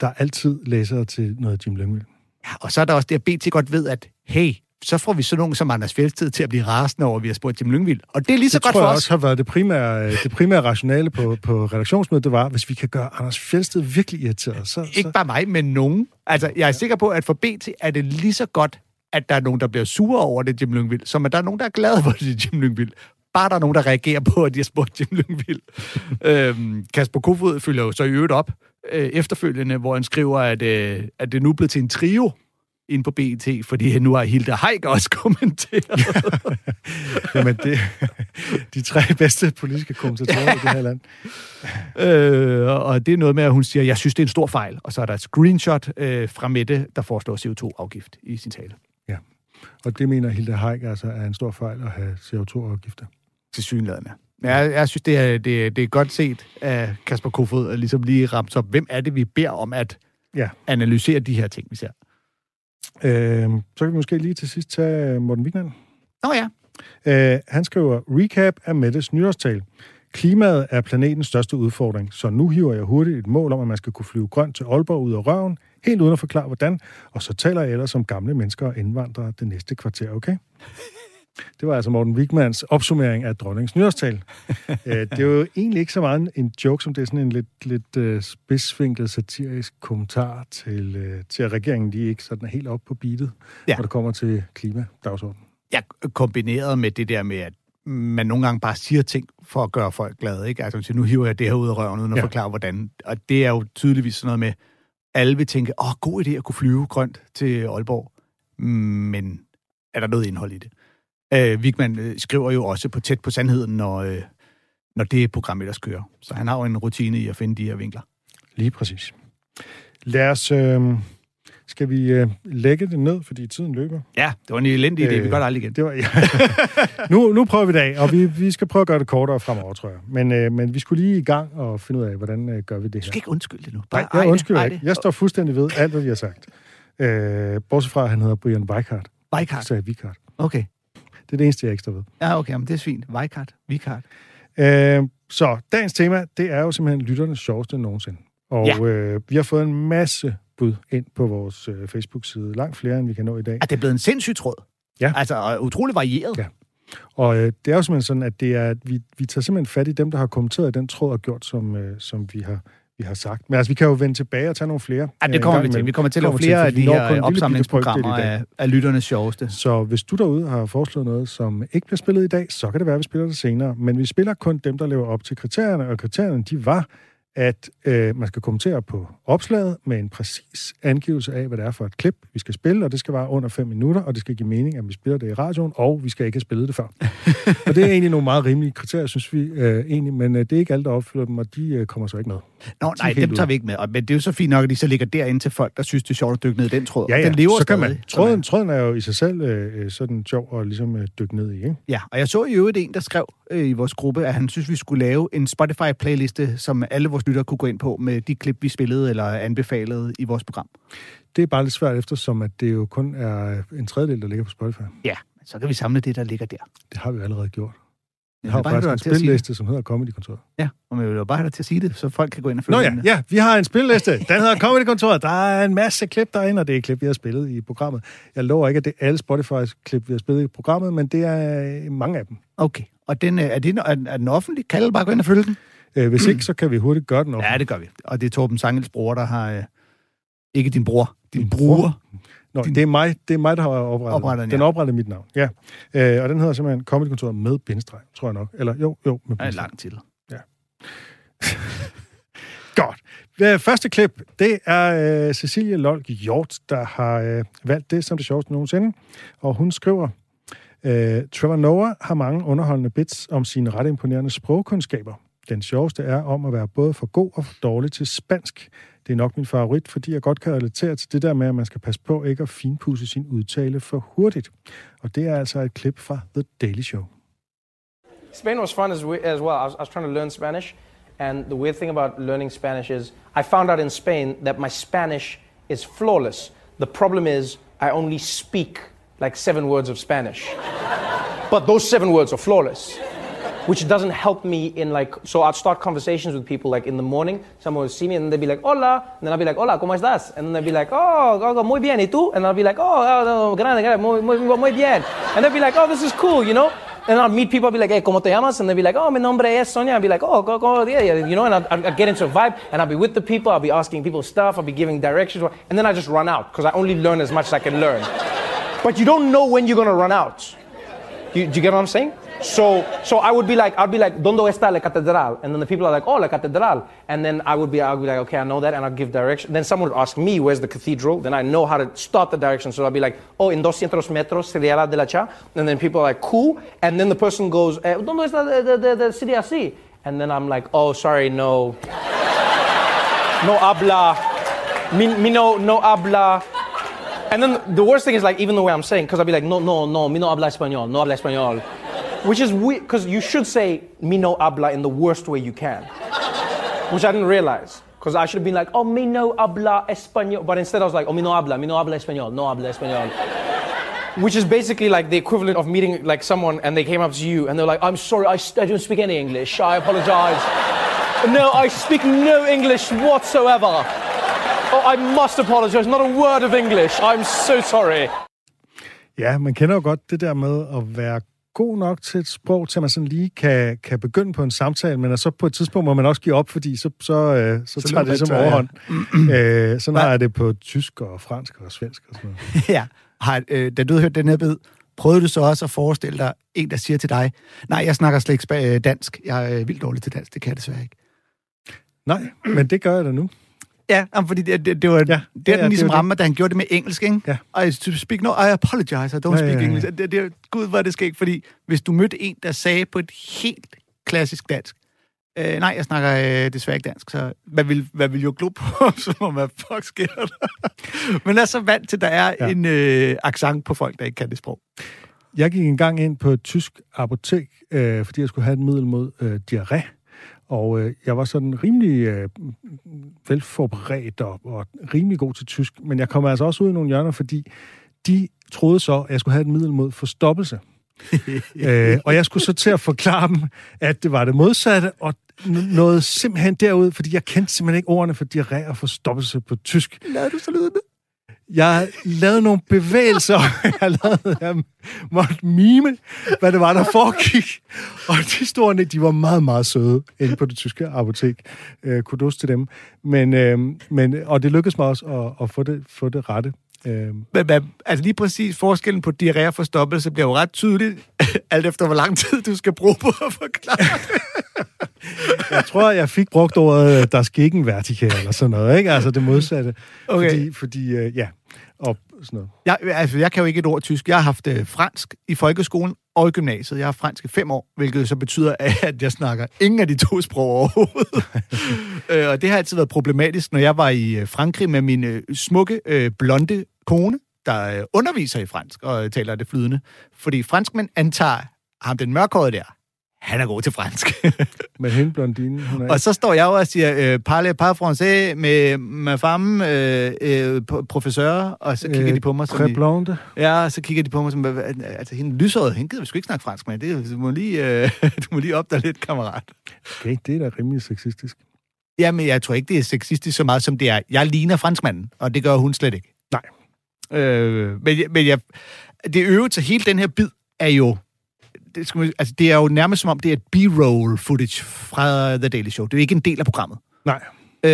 Der er altid læsere til noget Jim Lyngvild. Ja, og så er der også det, at BT godt ved, at hey, så får vi sådan nogen som Anders Fjeldsted til at blive rasende over, at vi har spurgt Jim Lyngvild. Og det er lige så det godt tror for jeg os. også har været det primære, det primære rationale på, på redaktionsmødet, det var, hvis vi kan gøre Anders Fjeldsted virkelig irriteret, så... Ikke så bare mig, men nogen. Altså, jeg er sikker på, at for BT er det lige så godt, at der er nogen, der bliver sure over det, Jim Lyngvild, som at der er nogen, der er glade for det, Jim Lyngvild. Bare der er nogen, der reagerer på, at de har spurgt Jim Lyngvild. <laughs> øhm, Kasper Kofod følger jo så i øvrigt op øh, efterfølgende, hvor han skriver, at, øh, at det nu er blevet til en trio ind på BT, fordi nu har Hilda Haik også <laughs> kommenteret. <laughs> Jamen, det, de tre bedste politiske kommentatorer i det her land. Øh, og det er noget med, at hun siger, jeg synes, det er en stor fejl. Og så er der et screenshot øh, fra Mette, der foreslår CO2-afgift i sin tale. Og det mener Hilda Haik altså er en stor fejl at have CO2-afgifter. Til synlædende. Men jeg, jeg synes, det er, det, det er godt set af Kasper Kofod at ligesom lige ramt op, hvem er det, vi beder om at Ja. analysere de her ting, vi ser. Øh, så kan vi måske lige til sidst tage Morten Wigman. Nå ja. Øh, han skriver, recap af Mettes nyårstal. Klimaet er planetens største udfordring, så nu hiver jeg hurtigt et mål om, at man skal kunne flyve grønt til Aalborg ud af røven, helt uden at forklare hvordan, og så taler jeg ellers om gamle mennesker og indvandrere det næste kvarter, okay? Det var altså Morten Wigmans opsummering af dronningens nyårstal. <laughs> Øh, det er jo egentlig ikke så meget en joke, som det er sådan en lidt, lidt uh, satirisk kommentar til, uh, til at regeringen, er ikke sådan er helt op på beatet, Ja. når det kommer til klimadagsordenen. Ja, kombineret med det der med, at man nogle gange bare siger ting for at gøre folk glade, ikke? Altså, nu hiver jeg det her ud af røven, uden at ja. Ja. forklare, hvordan. Og det er jo tydeligvis sådan noget med, alle vil tænke, åh, god idé at kunne flyve grønt til Aalborg. Men er der noget indhold i det? Øh, Vigman øh, skriver jo også på tæt på sandheden, når, øh, når det program ellers kører. Så han har jo en rutine i at finde de her vinkler. Lige præcis. Lad os... Øh, skal vi øh, lægge det ned, fordi tiden løber? Ja, det var en elendig idé. Øh, Vi gør det aldrig igen. Det var, ja. <laughs> nu, nu prøver vi det af, og vi, vi skal prøve at gøre det kortere fremover, tror jeg. Men, øh, men vi skulle lige i gang og finde ud af, hvordan øh, gør vi det Du her. skal ikke undskylde det nu. Nej, ej jeg undskylder ikke. Jeg står fuldstændig ved alt, hvad vi har sagt. Øh, bortset fra, at han hedder Brian Weikart. Weikart. Så er Weikart. Okay. Det er det eneste, jeg står ved. Ja, okay, men det er fint. Weikart. Weikart. Øh, så dagens tema, det er jo simpelthen lytternes sjoveste nogensinde. Og Ja. øh, vi har fået en masse bud ind på vores øh, Facebook-side. Langt flere, end vi kan nå i dag. Er det blevet en sindssyg tråd? Ja. Altså, og utrolig varieret. Ja. Og øh, det er jo simpelthen sådan, at det er, at vi, vi tager simpelthen fat i dem, der har kommenteret den tråd og gjort, som, øh, som vi har vi har sagt. Men altså, vi kan jo vende tilbage og tage nogle flere. Ja, øh, det en kommer vi til. Vi kommer til at lave til, flere for af de her opsamlingsprogrammer af lytternes sjoveste. Så hvis du derude har foreslået noget, som ikke bliver spillet i dag, så kan det være, at vi spiller det senere. Men vi spiller kun dem, der lever op til kriterierne, og kriterierne, de var, at øh, man skal kommentere på opslaget med en præcis angivelse af, hvad det er for et klip, vi skal spille, og det skal være under 5 minutter, og det skal give mening, at vi spiller det i radioen, og vi skal ikke have spillet det før. <laughs> og det er egentlig nogle meget rimelige kriterier, synes vi øh, egentlig, men øh, det er ikke alle, der opfylder dem, og de øh, kommer så ikke med. Nå, nej, dem tager vi ikke med. Og- Men det er jo så fint nok, at de så ligger derinde til folk, der synes, det er sjovt at dykke ned i den tråd. Ja, ja, Den lever så kan stadig. man. Tråden, tråden er jo i sig selv øh, øh, sådan sjov at ligesom øh, dykke ned i, ikke? Ja, og jeg så i øvrigt en, der skrev øh, i vores gruppe, at han synes, vi skulle lave en Spotify-playliste, som alle vores lyttere kunne gå ind på med de klip, vi spillede eller anbefalede i vores program. Det er bare lidt svært, eftersom at det jo kun er en tredjedel, der ligger på Spotify. Ja, så kan vi samle det, der ligger der. Det har vi allerede gjort. Vi Jeg har faktisk en spilliste, som hedder Comedy Kontoret. Ja, og jeg vil jo bare have til at sige det, så folk kan gå ind og følge Nå ja, den. ja, vi har en spilliste. Den hedder Comedy Kontoret. Der er en masse klip derinde, og det er klip, vi har spillet i programmet. Jeg lover ikke, at det er alle Spotify-klip, vi har spillet i programmet, men det er mange af dem. Okay, og den, øh, er, er, er den offentlig? Kan alle bare gå ind og følge den? Øh, Hvis ikke, <clears throat> så kan vi hurtigt gøre den op. Ja, det gør vi. Og det er Torben Sangels bror, der har... Øh, ikke din bror, din, Din bror. bror? Nå, det er mig, det er mig der har oprettet, Oprettet den, den. Ja. oprettede mit navn, ja. Øh, og den hedder simpelthen Comedy Kontoret med bindestreg, tror jeg nok. Eller jo, jo, med er bindestreg. lang titel. <laughs> Godt. Øh, Første klip, det er øh, Cecilie Lolk Hjort, der har øh, valgt det som det sjoveste nogensinde. Og hun skriver, øh, Trevor Noah har mange underholdende bits om sine ret imponerende sprogkundskaber. Den sjoveste er om at være både for god og for dårlig til spansk. Det er nok min favorit, fordi jeg godt kan relatere til det der med, at man skal passe på ikke at finpudse sin udtale for hurtigt. Og det er altså et klip fra The Daily Show. Spain was fun as, we, as well. I was, I was trying to learn Spanish, and the weird thing about learning Spanish is I found out in Spain that my Spanish is flawless. The problem is I only speak like seven words of Spanish. but those seven words are flawless. Which doesn't help me in like. So I'd start conversations with people like in the morning. Someone would see me and they'd be like, "Hola," and then I'd be like, "Hola, cómo estás?" And then they'd be like, "Oh, oh, muy bien, ¿y tú?" And I'd be like, "Oh, oh, oh grande, grande, muy, muy, bien," and they'd be like, "Oh, this is cool," you know. And I'd meet people, I'd be like, hey, ¿cómo te llamas? And they'd be like, oh, mi nombre es Sonia. I'd be like, oh, go, yeah, yeah. You know, and I'd, I'd get into a vibe, and I'd be with the people, I'd be asking people stuff, I'd be giving directions, and then I just run out, because I only learn as much as I can learn. but you don't know when you're going to run out. You, do you get what I'm saying? So, so I would be like, I'd be like, ¿Dónde está la catedral? And then the people are like, oh, la catedral. And then I would be, I would be like, okay, I know that, and I'd give direction. Then someone would ask me, where's the cathedral? Then I know how to start the direction. So I'd be like, oh, in 200 metros sería la de la cha. And then people are like, cool. And then the person goes, eh, ¿Dónde está the, the, the city así? And then I'm like, oh, sorry, no. no habla. Mi, mi no, no habla. And then the worst thing is like, even the way I'm saying, because I'd be like, no, no, no, mi no habla español, no habla español. Which is weird, because you should say mi no habla in the worst way you can. Which I didn't realize. Because I should have been like, oh, mi no habla español. But instead I was like, oh, mi no habla, mi no habla español, no habla español. Which is basically like the equivalent of meeting like someone and they came up to you and they're like, I'm sorry, I, I don't speak any English. I apologize. no, I speak no English whatsoever. Oh, I must apologize. Not a word of English. I'm so sorry. Ja, man kender jo godt det der med at være god nok til et sprog, til man sådan lige kan, kan begynde på en samtale, men så på et tidspunkt må man også give op, fordi så, så, øh, så, så tager det som overhånd. Ja. <clears throat> øh, sådan har jeg det på tysk og fransk og svensk og sådan noget. <laughs> ja. Har, øh, da du havde hørt den her bid, prøvede du så også at forestille dig en, der siger til dig, nej, jeg snakker slet ikke øh, dansk. Jeg er vildt dårlig til dansk. Det kan jeg desværre ikke. Nej, men det gør jeg da nu. Ja, fordi det, det, det var ja, det, ja, den ligesom rammer, da han gjorde det med engelsk, ikke? Ja. I speak no, I apologize, I don't ja, speak ja, ja. English. Det, det, gud, hvor det ikke, fordi hvis du mødte en, der sagde på et helt klassisk dansk, øh, nej, jeg snakker øh, desværre ikke dansk, så hvad vil, hvad vil jo glo på, <laughs> så må hvad fuck sker der? <laughs> Men er så vant til, at der er ja. en øh, accent på folk, der ikke kan det sprog. Jeg gik engang ind på et tysk apotek, øh, fordi jeg skulle have et middel mod øh, diarré. Og øh, jeg var sådan rimelig øh, velforberedt og, og rimelig god til tysk, men jeg kom altså også ud i nogle hjørner, fordi de troede så, at jeg skulle have et middel mod forstoppelse. <laughs> øh, og jeg skulle så til at forklare dem, at det var det modsatte, og noget simpelthen derud, fordi jeg kendte simpelthen ikke ordene for diarré og forstoppelse på tysk. Lad du så lydende? Jeg lavede nogle bevægelser, <laughs> jeg lavede, jeg måtte mime, hvad det var, der foregik. Og de store, de var meget, meget søde inde på det tyske apotek. Øh, kudos til dem. Men, øh, men, og det lykkedes mig også at, at få, det, få det rette. Øh. Men, men, altså lige præcis forskellen på diarré og forstoppelse bliver jo ret tydelig, <laughs> alt efter hvor lang tid du skal bruge på at forklare det jeg tror, jeg fik brugt ordet, der skal ikke en vertikal eller sådan noget, ikke? Altså det modsatte. Okay. Fordi, fordi øh, ja, og sådan noget. Jeg, altså, jeg kan jo ikke et ord tysk. Jeg har haft øh, fransk i folkeskolen og i gymnasiet. Jeg har fransk i fem år, hvilket så betyder, <laughs> at jeg snakker ingen af de to sprog overhovedet. <laughs> øh, og det har altid været problematisk, når jeg var i øh, Frankrig med min øh, smukke, øh, blonde kone, der øh, underviser i fransk og taler det flydende. Fordi franskmænd antager ham den mørkhårede der, han er god til fransk. <laughs> med hende blondine. Hun er... Og så står jeg og siger, øh, parle pas français med ma femme, øh, øh, professeur, og så kigger øh, de på mig som... blonde. Ja, så kigger de på mig som... Altså, hende lysåret, hende gider vi sgu ikke snakke fransk med. Det, du, må lige, øh, <laughs> du må lige opdage lidt, kammerat. Okay, det er da rimelig sexistisk. Jamen, jeg tror ikke, det er sexistisk så meget, som det er. Jeg ligner franskmanden, og det gør hun slet ikke. Nej. Øh, men, men jeg, det øvrigt til hele den her bid er jo det, skal man, altså, det er jo nærmest som om, det er et B-roll footage fra The Daily Show. Det er jo ikke en del af programmet. Nej. Øh,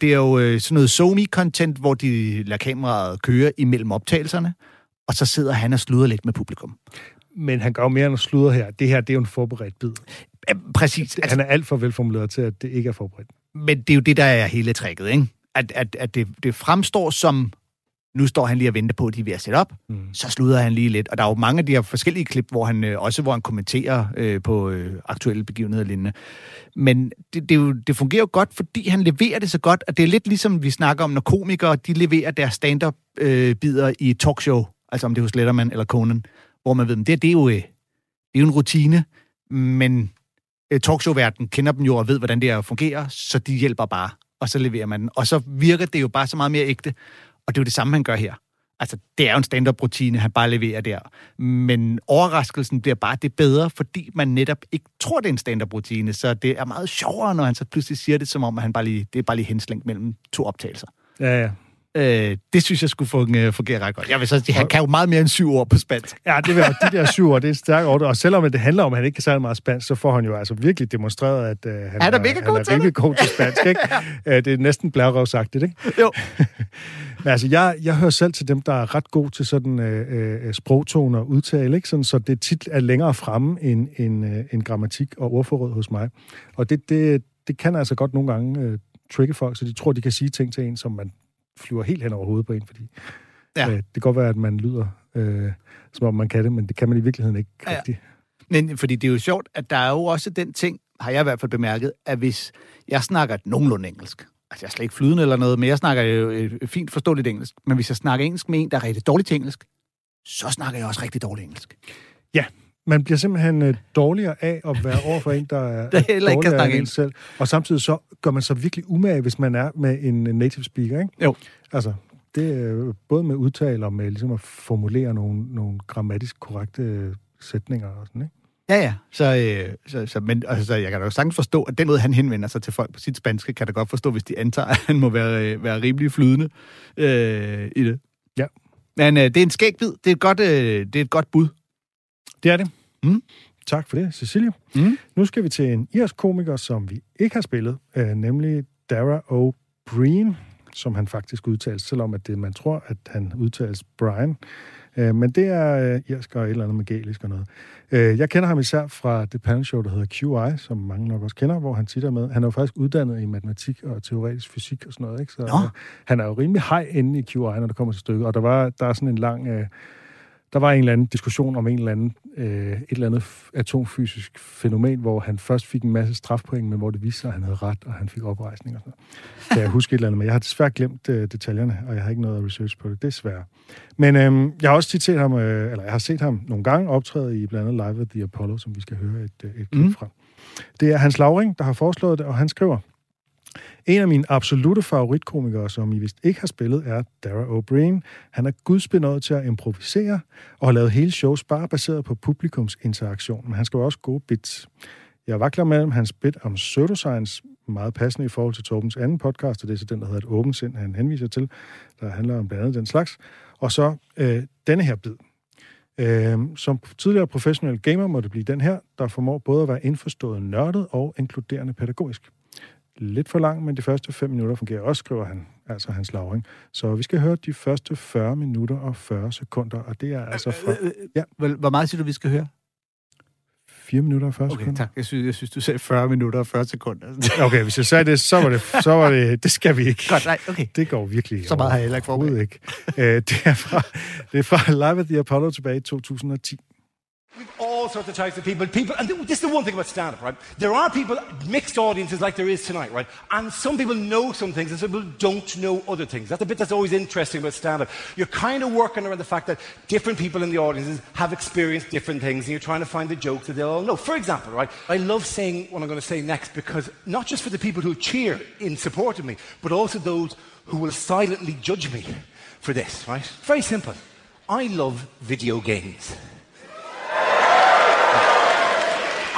det er jo øh, sådan noget SoMe-content, hvor de lader kameraet køre imellem optagelserne, og så sidder han og sluder lidt med publikum. Men han gør jo mere end at sludre her. Det her, det er jo en forberedt bid. Præcis. Altså, han er alt for velformuleret til, at det ikke er forberedt. Men det er jo det, der er hele tricket, ikke? At, at, at det, det fremstår som nu står han lige og venter på, at de er ved at sætte op. Mm. Så sluder han lige lidt. Og der er jo mange af de her forskellige klip, hvor han øh, også hvor han kommenterer øh, på øh, aktuelle begivenheder og lignende. Men det, det, jo, det fungerer jo godt, fordi han leverer det så godt, at det er lidt ligesom, vi snakker om, når komikere de leverer deres stand-up-bider øh, i talkshow, altså om det er hos Letterman eller Conan, hvor man ved, det, det, er, jo, øh, det er jo en rutine, men øh, talkshow-verden kender dem jo og ved, hvordan det er fungerer, så de hjælper bare, og så leverer man den. Og så virker det jo bare så meget mere ægte. Og det er jo det samme, han gør her. Altså, det er jo en stand-up-rutine, han bare leverer der. Men overraskelsen bliver bare det bedre, fordi man netop ikke tror, det er en stand-up-rutine. Så det er meget sjovere, når han så pludselig siger det, som om at han bare lige, det er bare lige henslængt mellem to optagelser. Ja, ja. Øh, det synes jeg skulle fungere, fungere ret godt. Jeg vil så sige, han kan jo meget mere end syv ord på spansk. Ja, det vil, de der syv år, det er et stærkt ord. Og selvom det handler om, at han ikke kan særlig meget spansk, så får han jo altså virkelig demonstreret, at uh, han, Han er god han er til rimelig god til spansk. Ikke? uh, <laughs> det er næsten blærerøvsagtigt, ikke? Jo. <laughs> Men altså, jeg, jeg hører selv til dem, der er ret god til sådan uh, uh, sprogtoner og udtale, ikke? Sådan, så det tit er længere fremme end, end, uh, end grammatik og ordforråd hos mig. Og det, det, det kan altså godt nogle gange uh, trigge folk, så de tror, de kan sige ting til en, som man flyver helt hen over hovedet på en, fordi Ja. ja. øh, det kan godt være, at man lyder, øh, som om man kan det, men det kan man i virkeligheden ikke Ja, ja. rigtigt. Men fordi det er jo sjovt, at der er jo også den ting, har jeg i hvert fald bemærket, at hvis jeg snakker et nogenlunde engelsk, altså jeg er slet ikke flydende eller noget, men jeg snakker jo et fint forståeligt engelsk, men hvis jeg snakker engelsk med en, der er rigtig dårlig til engelsk, så snakker jeg også rigtig dårligt engelsk. Man bliver simpelthen øh, dårligere af at være <laughs> over for en, der er, Der heller ikke kan snakke end en selv. Og samtidig så gør man så virkelig umage, hvis man er med en øh, native speaker, ikke? Jo. Altså, det er jo både med udtale og med ligesom at formulere nogle, nogle grammatisk korrekte øh, sætninger og sådan, ikke? Ja, ja. Så, øh, så, så, men, altså, jeg kan da jo sagtens forstå, at den måde, han henvender sig til folk på sit spanske, kan da godt forstå, hvis de antager, at han må være, øh, være rimelig flydende øh, i det. Ja. Men øh, det er en skægbid. Det er et godt, øh, det er et godt bud. Det er det. Mm. Tak for det, Cecilie. Mm. Nu skal vi til en irsk komiker, som vi ikke har spillet, øh, nemlig Dara O'Brien, som han faktisk udtales, selvom at det, man tror, at han udtales Brian. Øh, men det er øh, irsk og et eller andet med gælisk og noget. Øh, jeg kender ham især fra det panelshow, der hedder QI, som mange nok også kender, hvor han tit er med. Han er jo faktisk uddannet i matematik og teoretisk fysik og sådan noget, ikke? Så øh, han er jo rimelig hej inde i QI, når det kommer til stykket. Og der, var, der er sådan en lang... Øh, der var en eller anden diskussion om en eller anden, øh, et eller andet atomfysisk fænomen, hvor han først fik en masse strafpoint, men hvor det viste sig, at han havde ret, og han fik oprejsning og sådan noget. Kan jeg huske et eller andet, men jeg har desværre glemt øh, detaljerne, og jeg har ikke noget research på det, desværre. Men øh, jeg har også tit set ham, øh, eller jeg har set ham nogle gange optræde i blandt andet Live at the Apollo, som vi skal høre et, øh, et klip mm. fra. Det er Hans Lauring, der har foreslået det, og han skriver, en af mine absolute favoritkomikere, som I vist ikke har spillet, er Dara O'Brien. Han er gudsbenået til at improvisere og har lavet hele shows bare baseret på publikums interaktion, men han skal jo også gode bits. Jeg vakler mellem hans bit om pseudoscience, meget passende i forhold til Torbens anden podcast, og det er så den, der hedder Et åbent sind, han henviser til, der handler om blandt andet den slags. Og så øh, denne her bid. Øh, som tidligere professionel gamer må det blive den her, der formår både at være indforstået nørdet og inkluderende pædagogisk. Lidt for lang, men de første 5 minutter fungerer også, skriver han, altså hans lavring. Så vi skal høre de første 40 minutter og 40 sekunder, og det er altså fra Ja. Hvor, meget siger du, vi skal høre? 4 minutter og 40 Okay, sekunder. tak. Jeg synes, jeg synes, du sagde 40 minutter og 40 sekunder. <laughs> Okay, hvis jeg sagde det, så var det, så var det, det skal vi ikke. Godt, nej, okay. Det går virkelig Så meget har jeg heller ikke overhovedet ikke. Øh, det, er fra, det er fra Live at the Apollo tilbage i 2010. We've all sorts of types of people. People, and this is the one thing about stand-up, right? There are people, mixed audiences like there is tonight, right? And some people know some things, and some people don't know other things. That's the bit that's always interesting about stand-up. You're kind of working around the fact that different people in the audiences have experienced different things, and you're trying to find the jokes that they'll all know. For example, right? I love saying what I'm going to say next because not just for the people who cheer in support of me, but also those who will silently judge me for this, right? Very simple. I love video games.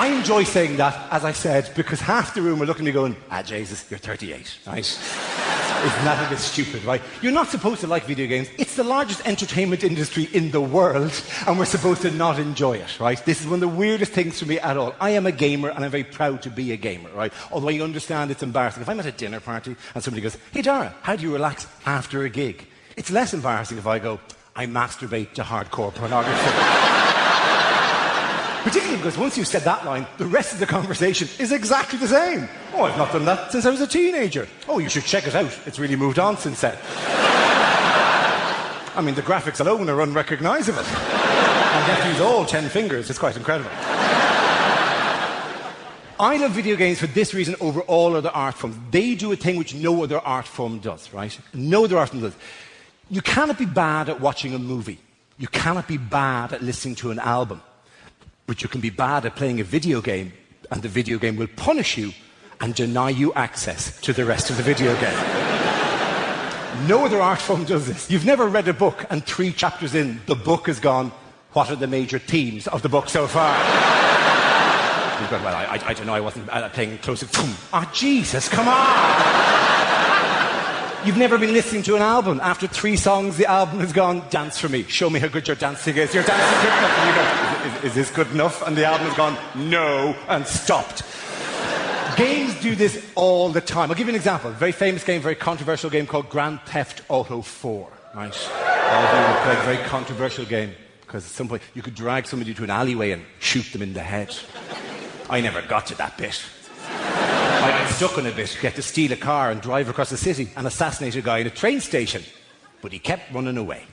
I enjoy saying that, as I said, because half the room are looking at me going, ah, Jesus, you're 38, right? Isn't that a bit stupid, right? You're not supposed to like video games. It's the largest entertainment industry in the world, and we're supposed to not enjoy it, right? This is one of the weirdest things for me at all. I am a gamer, and I'm very proud to be a gamer, right? Although I understand it's embarrassing. If I'm at a dinner party and somebody goes, hey, Dara, how do you relax after a gig? It's less embarrassing if I go, I masturbate to hardcore pornography. <laughs> Particularly because once you've said that line, the rest of the conversation is exactly the same. Oh, I've not done that since I was a teenager. Oh, you should check it out. It's really moved on since then. I mean, the graphics alone are unrecognizable. And you have to use all ten fingers. It's quite incredible. I love video games for this reason over all other art forms. They do a thing which no other art form does, right? No other art form does. You cannot be bad at watching a movie. You cannot be bad at listening to an album. But you can be bad at playing a video game, and the video game will punish you and deny you access to the rest of the video game. No other art form does this. You've never read a book and three chapters in, the book has gone, what are the major themes of the book so far? You've gone, well, I, I, I don't know, I wasn't uh, paying close. attention. Ah, oh, Jesus, come on! You've never been listening to an album. After three songs, the album has gone, dance for me. Show me how good your dancing is. Your dancing good enough. You is, is this good enough? And the album has gone, no, and stopped. Games do this all the time. I'll give you an example. A very famous game, very controversial game called Grand Theft Auto 4. Right? All of you play a very controversial game because at some point you could drag somebody to an alleyway and shoot them in the head. I never got to that bit. I got stuck on a bit, get to steal a car and drive across the city and assassinate a guy in a train station. But he kept running away.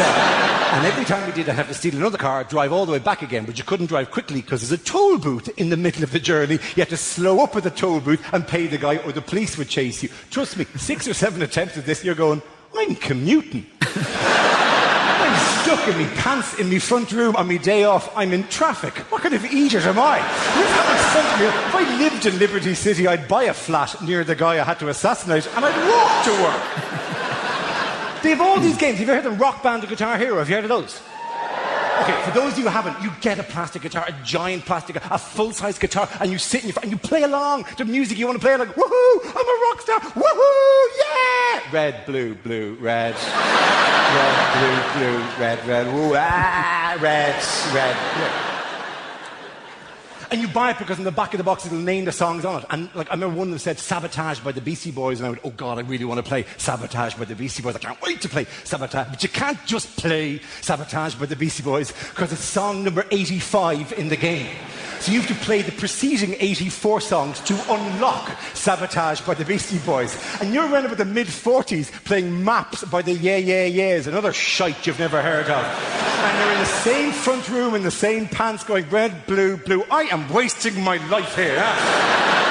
And every time we did, I'd have to steal another car, drive all the way back again, but you couldn't drive quickly because there's a toll booth in the middle of the journey. You had to slow up at the toll booth and pay the guy, or the police would chase you. Trust me, six or seven attempts at this, you're going, I'm commuting. <laughs> I'm stuck in my pants in my front room on my day off. I'm in traffic. What kind of idiot am I? If I lived in Liberty City, I'd buy a flat near the guy I had to assassinate and I'd walk to work. They have all these games. Have you heard of Rock Band or Guitar Hero? Have you heard of those? Okay, for those of you who haven't, you get a plastic guitar, a giant plastic, a full-size guitar, and you sit in your front and you play along to music you want to play. Like, woohoo! I'm a rock star. Woohoo! Yeah! Red, blue, blue, red, red, blue, blue, red, red. Woo! Ah! Red, red. And you buy it because in the back of the box it'll name the songs on it. And like I remember one of them said Sabotage by the Beastie Boys, and I went, Oh God, I really want to play Sabotage by the Beastie Boys. I can't wait to play Sabotage. But you can't just play Sabotage by the Beastie Boys because it's song number 85 in the game. So you have to play the preceding 84 songs to unlock Sabotage by the Beastie Boys. And you're around about the mid 40s playing Maps by the Yeah Yeah Yeahs, another shite you've never heard of. And they're in the same front room in the same pants going red, blue, blue. I am wasting my life here. <laughs>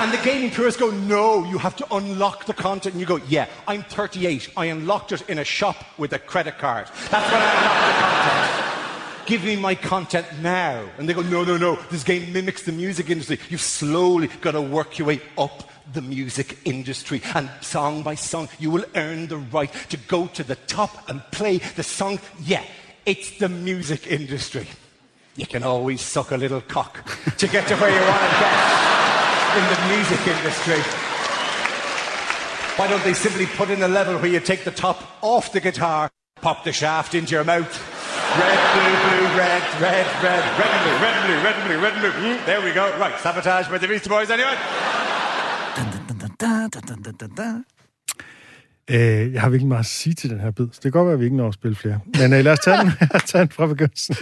And the gaming purists go, no, you have to unlock the content. And you go, yeah, I'm 38. I unlocked it in a shop with a credit card. That's when I unlocked the content. Give me my content now. And they go, no, no, no. This game mimics the music industry. You've slowly got to work your way up the music industry. And song by song, you will earn the right to go to the top and play the song. Yeah, it's the music industry. You can always suck a little cock to get to where you want to get in the music industry. Why don't they simply put in a level where you take the top off the guitar, pop the shaft into your mouth, Red, blue, blue, red, red, red, red and blue, red and blue, red and blue, red and blue. Mm, there we go. Right, sabotage by the Beastie Boys, anyway. Øh, jeg har virkelig meget at sige til den her bid, så det kan godt være, at vi ikke når at spille flere. Men øh, lad os tage den, <laughs> tage den fra begyndelsen.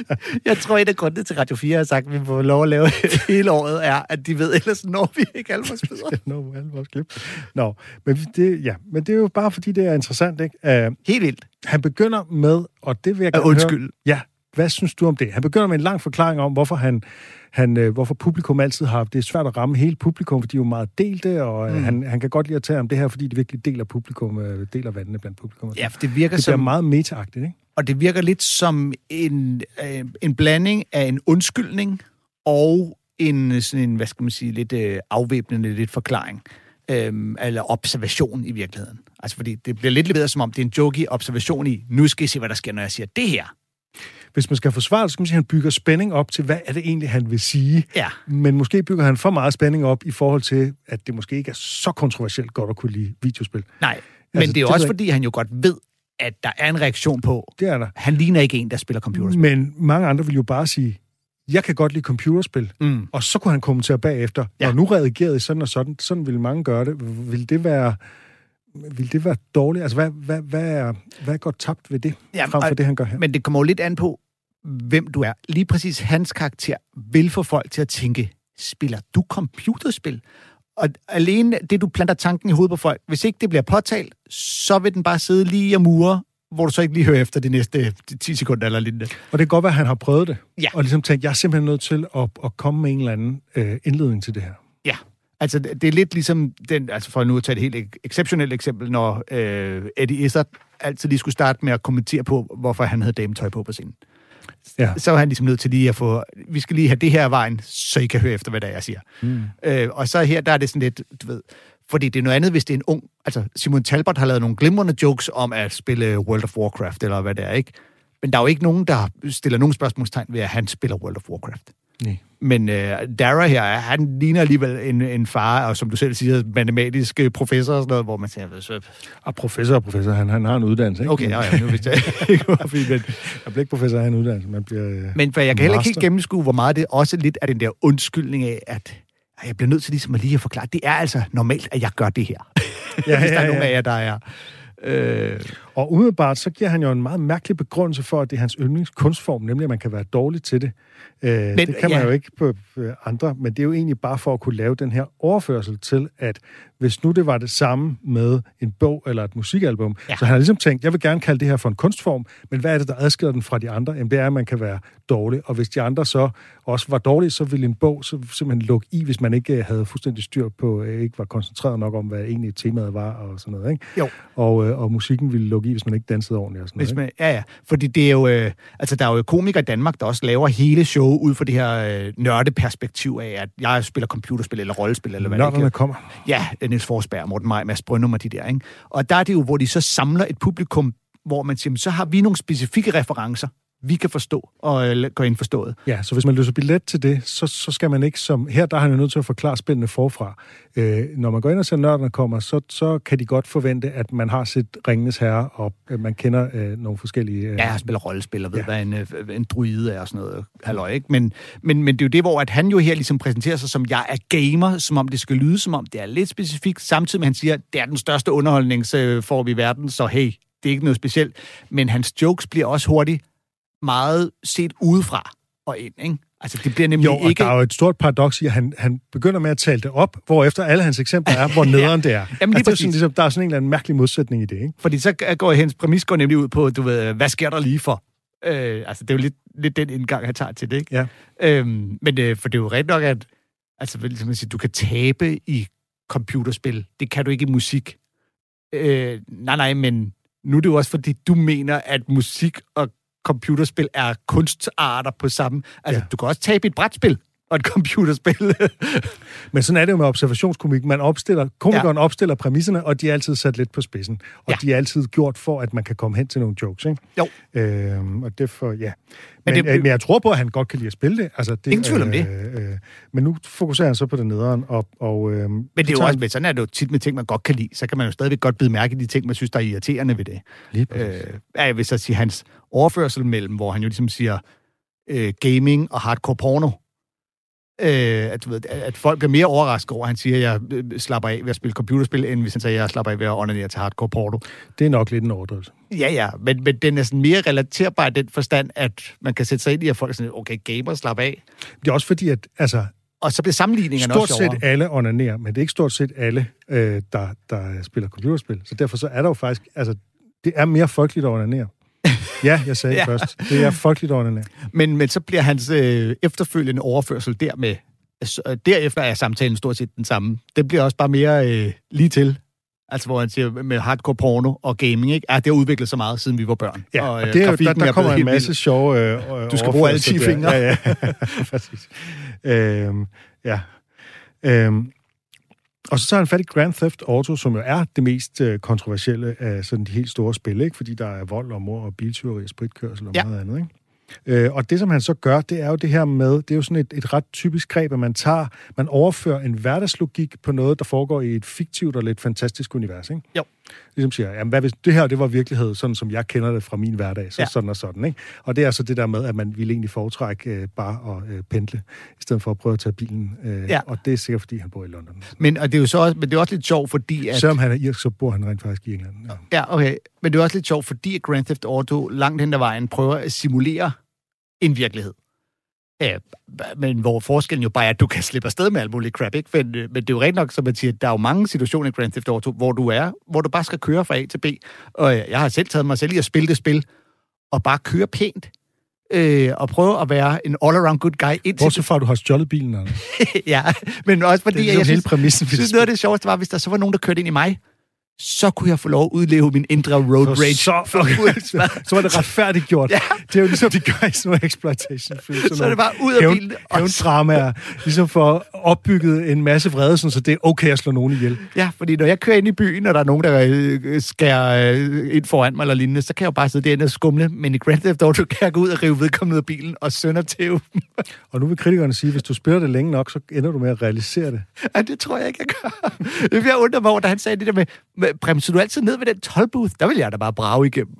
jeg tror, et af grundene til Radio 4 har sagt, at vi får lov at lave <laughs> hele året, er, at de ved, ellers når vi ikke alle vores bidder. <laughs> når alle vores klip. Nå, men det, ja, men det er jo bare, fordi det er interessant, ikke? Uh, Helt vildt. Han begynder med, og det vil jeg gerne Undskyld. Høre, ja, hvad synes du om det? Han begynder med en lang forklaring om, hvorfor han han, øh, hvorfor publikum altid har... Det er svært at ramme hele publikum, for de er jo meget delte, og øh, mm. han, han kan godt lide at tage om det her, fordi det virkelig deler publikum, øh, deler vandene blandt publikum. Ja, for det virker det som... Det meget metaagtigt, ikke? Og det virker lidt som en, øh, en blanding af en undskyldning og en, sådan en, hvad skal man sige, lidt øh, afvæbnende, lidt forklaring. Øh, eller observation i virkeligheden. Altså, fordi det bliver lidt leveret som om, det er en jokey observation i, nu skal I se, hvad der sker, når jeg siger det her hvis man skal forsvare det, så kan man sige, at han bygger spænding op til, hvad er det egentlig, han vil sige. Ja. Men måske bygger han for meget spænding op i forhold til, at det måske ikke er så kontroversielt godt at kunne lide videospil. Nej, men altså, det er det også, fordi han jo godt ved, at der er en reaktion på. Det er der. Han ligner ikke en, der spiller computerspil. Men mange andre vil jo bare sige, jeg kan godt lide computerspil. Mm. Og så kunne han kommentere bagefter, ja. og nu reagerede sådan og sådan. Sådan ville mange gøre det. Vil det være vil det være dårligt? Altså, hvad, hvad, hvad, er, hvad er godt tabt ved det, ja, frem for det, han gør her? Men det kommer jo lidt an på, hvem du er. Lige præcis hans karakter vil få folk til at tænke, spiller du computerspil? Og alene det, du planter tanken i hovedet på folk, hvis ikke det bliver påtalt, så vil den bare sidde lige og mure, hvor du så ikke lige hører efter de næste 10 sekunder eller lignende. Og det kan godt være, at han har prøvet det. Ja. Og ligesom tænkt, jeg er simpelthen nødt til at, at komme med en eller anden øh, indledning til det her. Altså, det er lidt ligesom, den, altså for nu at tage et helt exceptionelt eksempel, når øh, Eddie Izzard altid lige skulle starte med at kommentere på, hvorfor han havde dametøj på på scenen. Ja. Så var han ligesom nødt til lige at få, vi skal lige have det her vejen, så I kan høre efter, hvad der er, jeg siger. Mm. Øh, og så her, der er det sådan lidt, du ved, Fordi det er noget andet, hvis det er en ung... Altså, Simon Talbot har lavet nogle glimrende jokes om at spille World of Warcraft, eller hvad det er, ikke? Men der er jo ikke nogen, der stiller nogen spørgsmålstegn ved, at han spiller World of Warcraft. Nej. Men øh, Dara her, han ligner alligevel en, en far, og som du selv siger, matematisk øh, professor og sådan noget, hvor man siger, så... Og professor og professor, han, han har en uddannelse, ikke? Okay, ja, ja, nu vidste jeg <laughs> ikke, hvorfor, men, Jeg bliver ikke professor, han har en uddannelse. Man bliver, øh, Men for jeg kan heller ikke helt gennemskue, hvor meget det også lidt af den der undskyldning af, at jeg bliver nødt til ligesom at lige at forklare, det er altså normalt, at jeg gør det her. <laughs> Ja, Hvis der er ja, nogen ja. af jer, der er... Øh, Og umiddelbart, så giver han jo en meget mærkelig begrundelse for, at det er hans yndlingskunstform, nemlig at man kan være dårlig til det. Øh, men, det kan man ja. jo ikke på øh, andre, men det er jo egentlig bare for at kunne lave den her overførsel til, at hvis nu det var det samme med en bog eller et musikalbum, Ja. så han har ligesom tænkt, jeg vil gerne kalde det her for en kunstform, men hvad er det, der adskiller den fra de andre? Jamen det er, at man kan være dårlig, og hvis de andre så også var dårlige, så ville en bog så simpelthen lukke i, hvis man ikke øh, havde fuldstændig styr på, øh, ikke var koncentreret nok om, hvad egentlig temaet var og sådan noget. Ikke? Jo. Og, og musikken ville lukke i, hvis man ikke dansede ordentligt og sådan hvis noget. man, ja, ja. Fordi det er jo... Øh, altså, der er jo komikere i Danmark, der også laver hele show ud fra det her øh, nørdeperspektiv af, at jeg spiller computerspil eller rollespil, eller hvad det Nørderne ikke kommer. Ja, Niels Forsberg, Morten Maj, Mads Brøndum og de der, ikke? Og der er det jo, hvor de så samler et publikum, hvor man siger, "Men så har vi nogle specifikke referencer, vi kan forstå og øh, gå ind forstået. Ja, så hvis man løser billet til det, så, så skal man ikke som... Her der er han jo nødt til at forklare spændende forfra. Øh, når man går ind og ser nørderne kommer, så, så kan de godt forvente, at man har set Ringenes Herre, og at man kender øh, nogle forskellige... Øh, Ja, spiller rollespil og ved, ja. Ja. hvad en, øh, en druide er og sådan noget. Halløj, ikke? Men, men, men det er jo det, hvor at han jo her ligesom præsenterer sig som, jeg er gamer, som om det skal lyde som om, det er lidt specifikt, samtidig med, at han siger, det er den største underholdningsform i verden, så hey, det er ikke noget specielt. Men hans jokes bliver også hurtigt meget set udefra og ind, ikke? Altså, det bliver nemlig Jo, og ikke... der er jo et stort paradoks i, at han, han begynder med at tale det op, hvor efter alle hans eksempler er, hvor <laughs> nederen det er. Jamen, lige altså, det er sådan, ligesom, der er sådan en eller anden mærkelig modsætning i det, ikke? Fordi så går hendes præmis går nemlig ud på, du ved, hvad sker der lige for? Øh, altså, det er jo lidt, lidt den indgang, han tager til det, ikke? Ja. Øhm, men øh, for det er jo rigtigt nok, at altså, vel, som man siger, du kan tabe i computerspil. Det kan du ikke i musik. Øh, nej, nej, men nu er det jo også, fordi du mener, at musik og computerspil er kunstarter på samme... Altså, ja. Du kan også tabe et brætspil og et computerspil. <laughs> Men sådan er det jo med observationskomik. Man opstiller, komikeren ja. opstiller præmisserne, og de er altid sat lidt på spidsen. Og Ja. de er altid gjort for, at man kan komme hen til nogle jokes, ikke? Jo. Øhm, og det for, ja. Men, Men det- det, men jeg tror på, at han godt kan lide at spille det. Altså, det Ingen tvivl om det. Øh, øh, men nu fokuserer han så på det nederen, og... og øhm, Men det er jo også, men sådan er det jo tit med ting, man godt kan lide. Så kan man jo stadigvæk godt bide mærke i de ting, man synes, der er irriterende ved det. Lige præcis. Øh, jeg vil så sige hans overførsel mellem, hvor han jo ligesom siger øh, gaming og hardcore porno. Øh, at, du ved, at folk er mere overrasket over, at han siger, at jeg øh, slapper af ved at spille computerspil, end hvis han siger, at jeg slapper af ved at onanere til hardcore porno. Det er nok lidt en overdrivelse. Ja, ja, men, men den er sådan mere relaterbar i den forstand, at man kan sætte sig ind i, at folk er sådan, okay, gamer, slap af. Det er også fordi, at altså, Og så bliver sammenligningerne stort også sjovere. set alle onanerer, men det er ikke stort set alle, øh, der, der spiller computerspil. Så derfor så er der jo faktisk... Altså, det er mere folkeligt at onanere. <laughs> Ja, jeg sagde Ja. først. Det er folkeligt onanere. Men, men så bliver hans øh, efterfølgende overførsel dermed, altså, øh, derefter er samtalen stort set den samme. Det bliver også bare mere øh, lige til. Altså, hvor han siger med hardcore porno og gaming, ikke? Ja, det har udviklet sig meget, siden vi var børn. Ja, og, øh, og det er jo, der, der er kommer en masse vild. sjove... Øh, Du skal bruge alle 10 overførsler der. fingre. Ja, ja. <laughs> Præcis. Øhm, ja. Øhm, og så tager han fat i Grand Theft Auto, som jo er det mest øh, kontroversielle af sådan de helt store spil, ikke? fordi der er vold og mor og biltyveri og spritkørsel og Ja. meget andet. Ikke? Øh, og det, som han så gør, det er jo det her med, det er jo sådan et, et ret typisk greb, at man tager, man overfører en hverdagslogik på noget, der foregår i et fiktivt og lidt fantastisk univers. Ikke? Jo. Ligesom siger, jamen hvad hvis det her, det var virkelighed, sådan som jeg kender det fra min hverdag, så Ja. sådan og sådan. Ikke? Og det er så det der med, at man ville egentlig foretrække øh, bare at øh, pendle, i stedet for at prøve at tage bilen. Øh, Ja. Og det er sikkert, fordi han bor i London. Men, og det er jo så også, men det er også lidt sjovt, fordi at... Selvom han er irsk, så bor han rent faktisk i England. Ja. Ja, okay. Men det er også lidt sjovt, fordi Grand Theft Auto langt hen ad vejen prøver at simulere en virkelighed. Men hvor forskellen jo bare er, at du kan slippe afsted med alt muligt crap, ikke? Men, øh, men det er jo rent nok, som man siger, der er jo mange situationer i Grand Theft Auto, hvor du er, hvor du bare skal køre fra A til B. Og øh, jeg har selv taget mig selv i at spille det spil, og bare køre pænt, øh, og prøve at være en all-around good guy indtil... Bortset fra, at du har stjålet bilen, Anders. <laughs> ja, men også fordi, Det er ligesom jeg hele synes, præmissen. synes, noget af det sjoveste var, hvis der så var nogen, der kørte ind i mig, så kunne jeg få lov at udleve min indre road rage. Så, så, <laughs> så var det retfærdigt gjort. ja. Det er jo ligesom, de gør i sådan nogle exploitation film. Så, er det bare ud af bilen. Hævn dramaer, ligesom for opbygget en masse vrede, sådan, så det er okay at slå nogen ihjel. Ja, fordi når jeg kører ind i byen, og der er nogen, der øh, skærer øh, ind foran mig eller lignende, så kan jeg jo bare sidde derinde og skumle. Men i Grand Theft Auto kan jeg gå ud og rive vedkommende ud af bilen og sønder til <laughs> Og nu vil kritikerne sige, at hvis du spiller det længe nok, så ender du med at realisere det. Ja, det tror jeg ikke, jeg gør. Jeg undrer mig over, da han sagde det der med bremser du altid ned ved den tolbooth? Der vil jeg da bare brage igennem.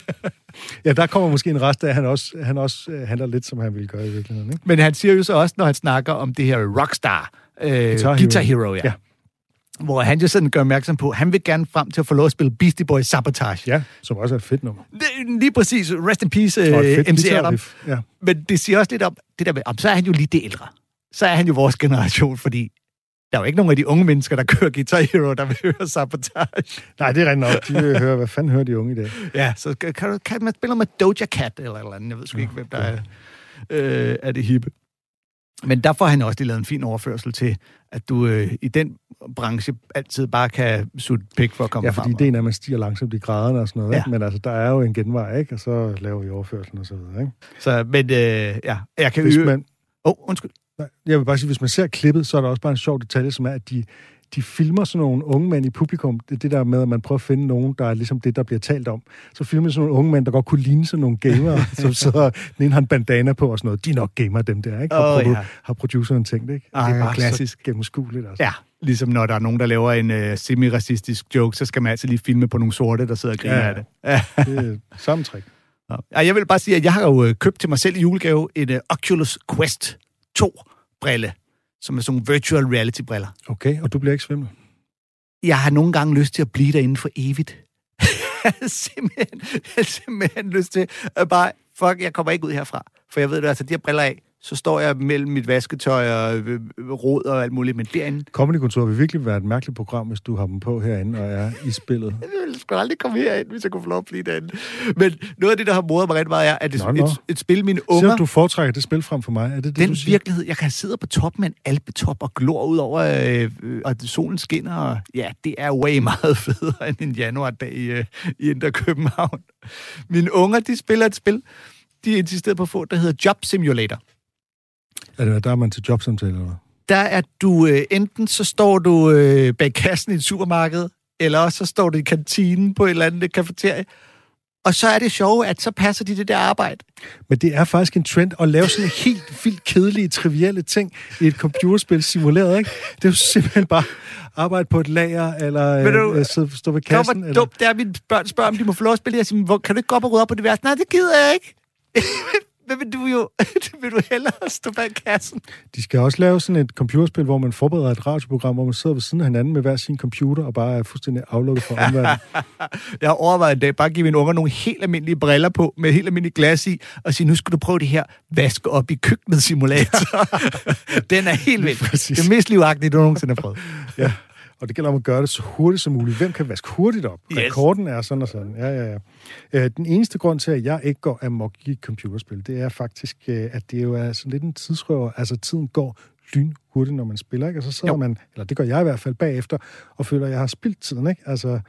<laughs> ja, der kommer måske en rest af, at han også, han også øh, handler lidt, som han ville gøre i virkeligheden. Ikke? Men han siger jo så også, når han snakker om det her Rockstar, øh, Guitar, Hero. Guitar Hero, ja. ja. Hvor han jo sådan gør opmærksom på, at han vil gerne frem til at få lov at spille Beastie Boys Sabotage. Ja, som også er et fedt nummer. Det, lige præcis. Rest in peace, uh, MC Adam. Ja. Men det siger også lidt om, det der med, om, så er han jo lige det ældre. Så er han jo vores generation, fordi der er jo ikke nogen af de unge mennesker, der kører Guitar Hero, der vil høre sabotage. Nej, det er rent nok. De vil høre, hvad fanden hører de unge i dag? Ja, så kan, kan, man spille med Doja Cat eller eller andet. Jeg ved sgu ikke, hvem der er, øh, er det hippe. Men der får han også lige lavet en fin overførsel til, at du øh, i den branche altid bare kan sutte pik for at komme frem. Ja, fordi ideen er, at man stiger langsomt i graderne og sådan noget. Ja. Ikke? Men altså, der er jo en genvej, ikke? Og så laver vi overførselen og så videre, ikke? Så, men øh, ja, jeg kan Hvis man... Oh, undskyld. Jeg vil bare sige, hvis man ser klippet, så er der også bare en sjov detalje, som er, at de, de filmer sådan nogle unge mænd i publikum. Det er det der med, at man prøver at finde nogen, der er ligesom det, der bliver talt om. Så filmer sådan nogle unge mænd, der godt kunne ligne sådan nogle gamere, <laughs> som sidder, den ene har en bandana på og sådan noget. De er nok gamer, dem der, ikke? Har, oh, produ- ja. har produceren tænkt, ikke? Ej, det er bare klassisk. så gennemskueligt, altså. Ja, ligesom når der er nogen, der laver en uh, semi-racistisk joke, så skal man altid lige filme på nogle sorte, der sidder og griner ja, af det. Ja, <laughs> det er samme trick. Ja, jeg vil bare sige, at jeg har jo øh, købt til mig selv i julegave et uh, Oculus Quest 2 brille, som er sådan nogle virtual reality-briller. Okay, og du bliver ikke svimmel? Jeg har nogle gange lyst til at blive derinde for evigt. <laughs> simpelthen, simpelthen lyst til at bare, fuck, jeg kommer ikke ud herfra. For jeg ved det, altså de her briller af, så står jeg mellem mit vasketøj og øh, råd og alt muligt, men derinde... Comedy-kontoret vil virkelig være et mærkeligt program, hvis du har dem på herinde og er i spillet. <laughs> Jeg ville sgu aldrig komme herind, hvis jeg kunne få lov at blive derinde. Men noget af det, der har modet mig rigtig meget, er, at det, nå, nå. Et, et, spil, mine unger... Siger du foretrækker det spil frem for mig? Er det det, Den du siger? virkelighed, jeg kan sidde på toppen af en alpetop og glor ud over, øh, øh, og solen skinner, og ja, det er way meget <laughs> federe end en januardag i, øh, i Indre København. Mine unger, de spiller et spil, de er insisteret på at få, der hedder Job Simulator. Er det, der er man til jobsamtale, eller Der er du, øh, enten så står du øh, bag kassen i et supermarked, eller også så står du i kantinen på et eller andet kafeterie, og så er det sjovt, at så passer de det der arbejde. Men det er faktisk en trend at lave sådan helt vildt kedelige, trivielle ting i et computerspil simuleret, ikke? Det er jo simpelthen bare arbejde på et lager, eller du, øh, stå, ved kassen. Hvor dumt det er, at mine børn spørger, om de må få lov at spille. Jeg siger, hvor, kan du ikke gå op og rydde op på det værste? Nej, det gider jeg ikke. Hvad vil du jo? <laughs> vil du hellere stå bag kassen? De skal også lave sådan et computerspil, hvor man forbereder et radioprogram, hvor man sidder ved siden af hinanden med hver sin computer og bare er fuldstændig aflukket fra omverdenen. <laughs> jeg har overvejet en dag, bare give mine unger nogle helt almindelige briller på, med helt almindelig glas i, og sige, nu skal du prøve det her vaske op i køkkenet simulator. <laughs> Den er helt vildt. Det er mest livagtige, du nogensinde har prøvet. ja. Og det gælder om at gøre det så hurtigt som muligt. Hvem kan vaske hurtigt op? Yes. Rekorden er sådan og sådan. Ja, ja, ja. Øh, den eneste grund til, at jeg ikke går amok i computerspil, det er faktisk, øh, at det jo er sådan lidt en tidsrøver. Altså, tiden går lyn hurtigt, når man spiller, ikke? Og så sidder jo. man, eller det gør jeg i hvert fald bagefter, og føler, at jeg har spildt tiden, ikke? Altså,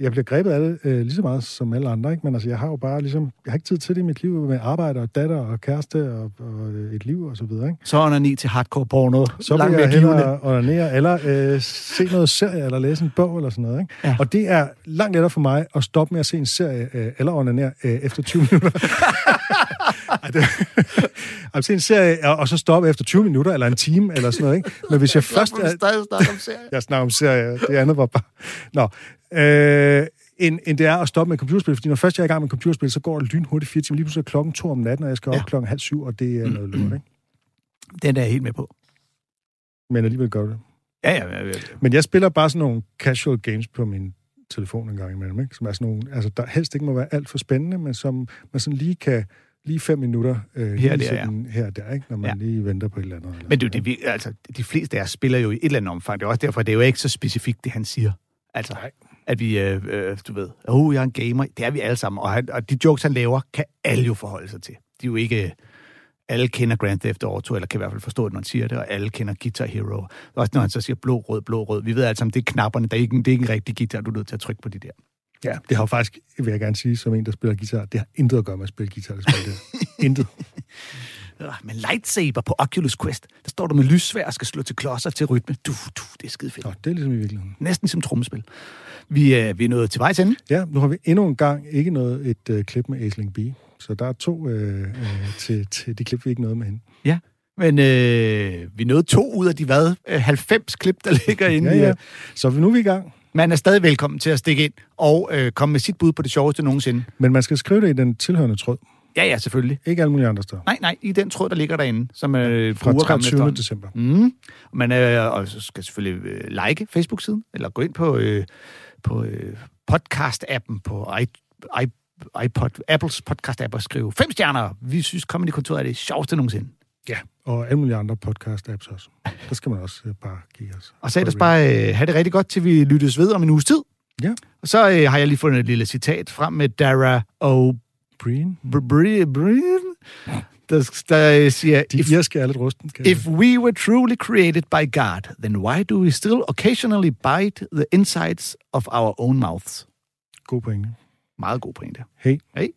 jeg bliver grebet af det øh, lige så meget som alle andre, ikke? Men altså, jeg har jo bare ligesom, jeg har ikke tid til det i mit liv med arbejde og datter og kæreste og, og et liv og så videre, ikke? Så er ni til hardcore porno. Så vil jeg hellere onanere, eller øh, se noget serie, eller læse en bog, eller sådan noget, ikke? Ja. Og det er langt lettere for mig at stoppe med at se en serie, øh, eller onanere, øh, efter 20 minutter. <laughs> altså se en serie, og, og så stoppe efter 20 minutter, eller en time, eller sådan noget, ikke? Men hvis jeg <laughs> først... Er, stadig snakke om serie. <laughs> jeg snakker om serie, det andet var bare... Nå, øh, end, end det er at stoppe med computerspil, fordi når først jeg er i gang med computerspil, så går det lynhurtigt fire timer. Lige pludselig er klokken to om natten, og jeg skal op ja. klokken halv syv, og det er noget lort, ikke? Den er jeg helt med på. Men alligevel gør det. Ja, ja, ja, ja. Men jeg spiller bare sådan nogle casual games på min telefon en gang imellem, ikke? Som er sådan nogle, altså der helst ikke må være alt for spændende, men som man sådan lige kan lige fem minutter øh, her, der, ja. her der, ikke? når man ja. lige venter på et eller andet. Eller Men du, det, altså, de fleste af os spiller jo i et eller andet omfang. Det er også derfor, det er jo ikke så specifikt, det han siger. Altså, Nej. at vi, øh, øh, du ved, oh, jeg er en gamer. Det er vi alle sammen. Og, han, og de jokes, han laver, kan alle jo forholde sig til. De er jo ikke... Alle kender Grand Theft Auto, eller kan i hvert fald forstå det, når han siger det, og alle kender Guitar Hero. Også når han så siger blå, rød, blå, rød. Vi ved altså, det er knapperne. Der er ikke, det er ikke en rigtig guitar, du er nødt til at trykke på de der. Ja, det har jo faktisk, vil jeg gerne sige, som en, der spiller guitar, det har intet at gøre med at spille guitar. Det spiller det. intet. Ja, <laughs> men lightsaber på Oculus Quest, der står du med lyssvær og skal slå til klodser til rytme. Du, du, det er skide fedt. Nå, det er ligesom i virkeligheden. Næsten som trommespil. Vi, er, vi er nået til vejs ende. Ja, nu har vi endnu en gang ikke noget et øh, klip med Aisling B. Så der er to øh, øh, til, til de klip, vi ikke nåede med hende. Ja, men øh, vi nåede to ud af de hvad, øh, 90 klip, der ligger <laughs> inde Ja, ja. øh, Så nu er vi i gang. Man er stadig velkommen til at stikke ind og øh, komme med sit bud på det sjoveste nogensinde. Men man skal skrive det i den tilhørende tråd. Ja, ja, selvfølgelig. Ikke alle mulige andre steder. Nej, nej, i den tråd, der ligger derinde, som øh, Fra bruger gammel 23. efterhånden. december. Mm. Man øh, og så skal selvfølgelig øh, like Facebook-siden, eller gå ind på, øh, på øh, podcast-appen på i, i, iPod, Apples podcast-app og skrive fem stjerner. Vi synes, Comedy-kontoret er det sjoveste nogensinde. Ja, og alle mulige andre podcast-apps også. Der skal man også øh, bare give os. Og så ellers bare øh, have det rigtig godt, til vi lyttes ved om en uges tid. Ja. Og så øh, har jeg lige fundet et lille citat frem med Dara og Breen. Der, der øh, siger, De if, irske er lidt rusten. If we were truly created by God, then why do we still occasionally bite the insides of our own mouths? God pointe. Meget god pointe. Hej. Hej.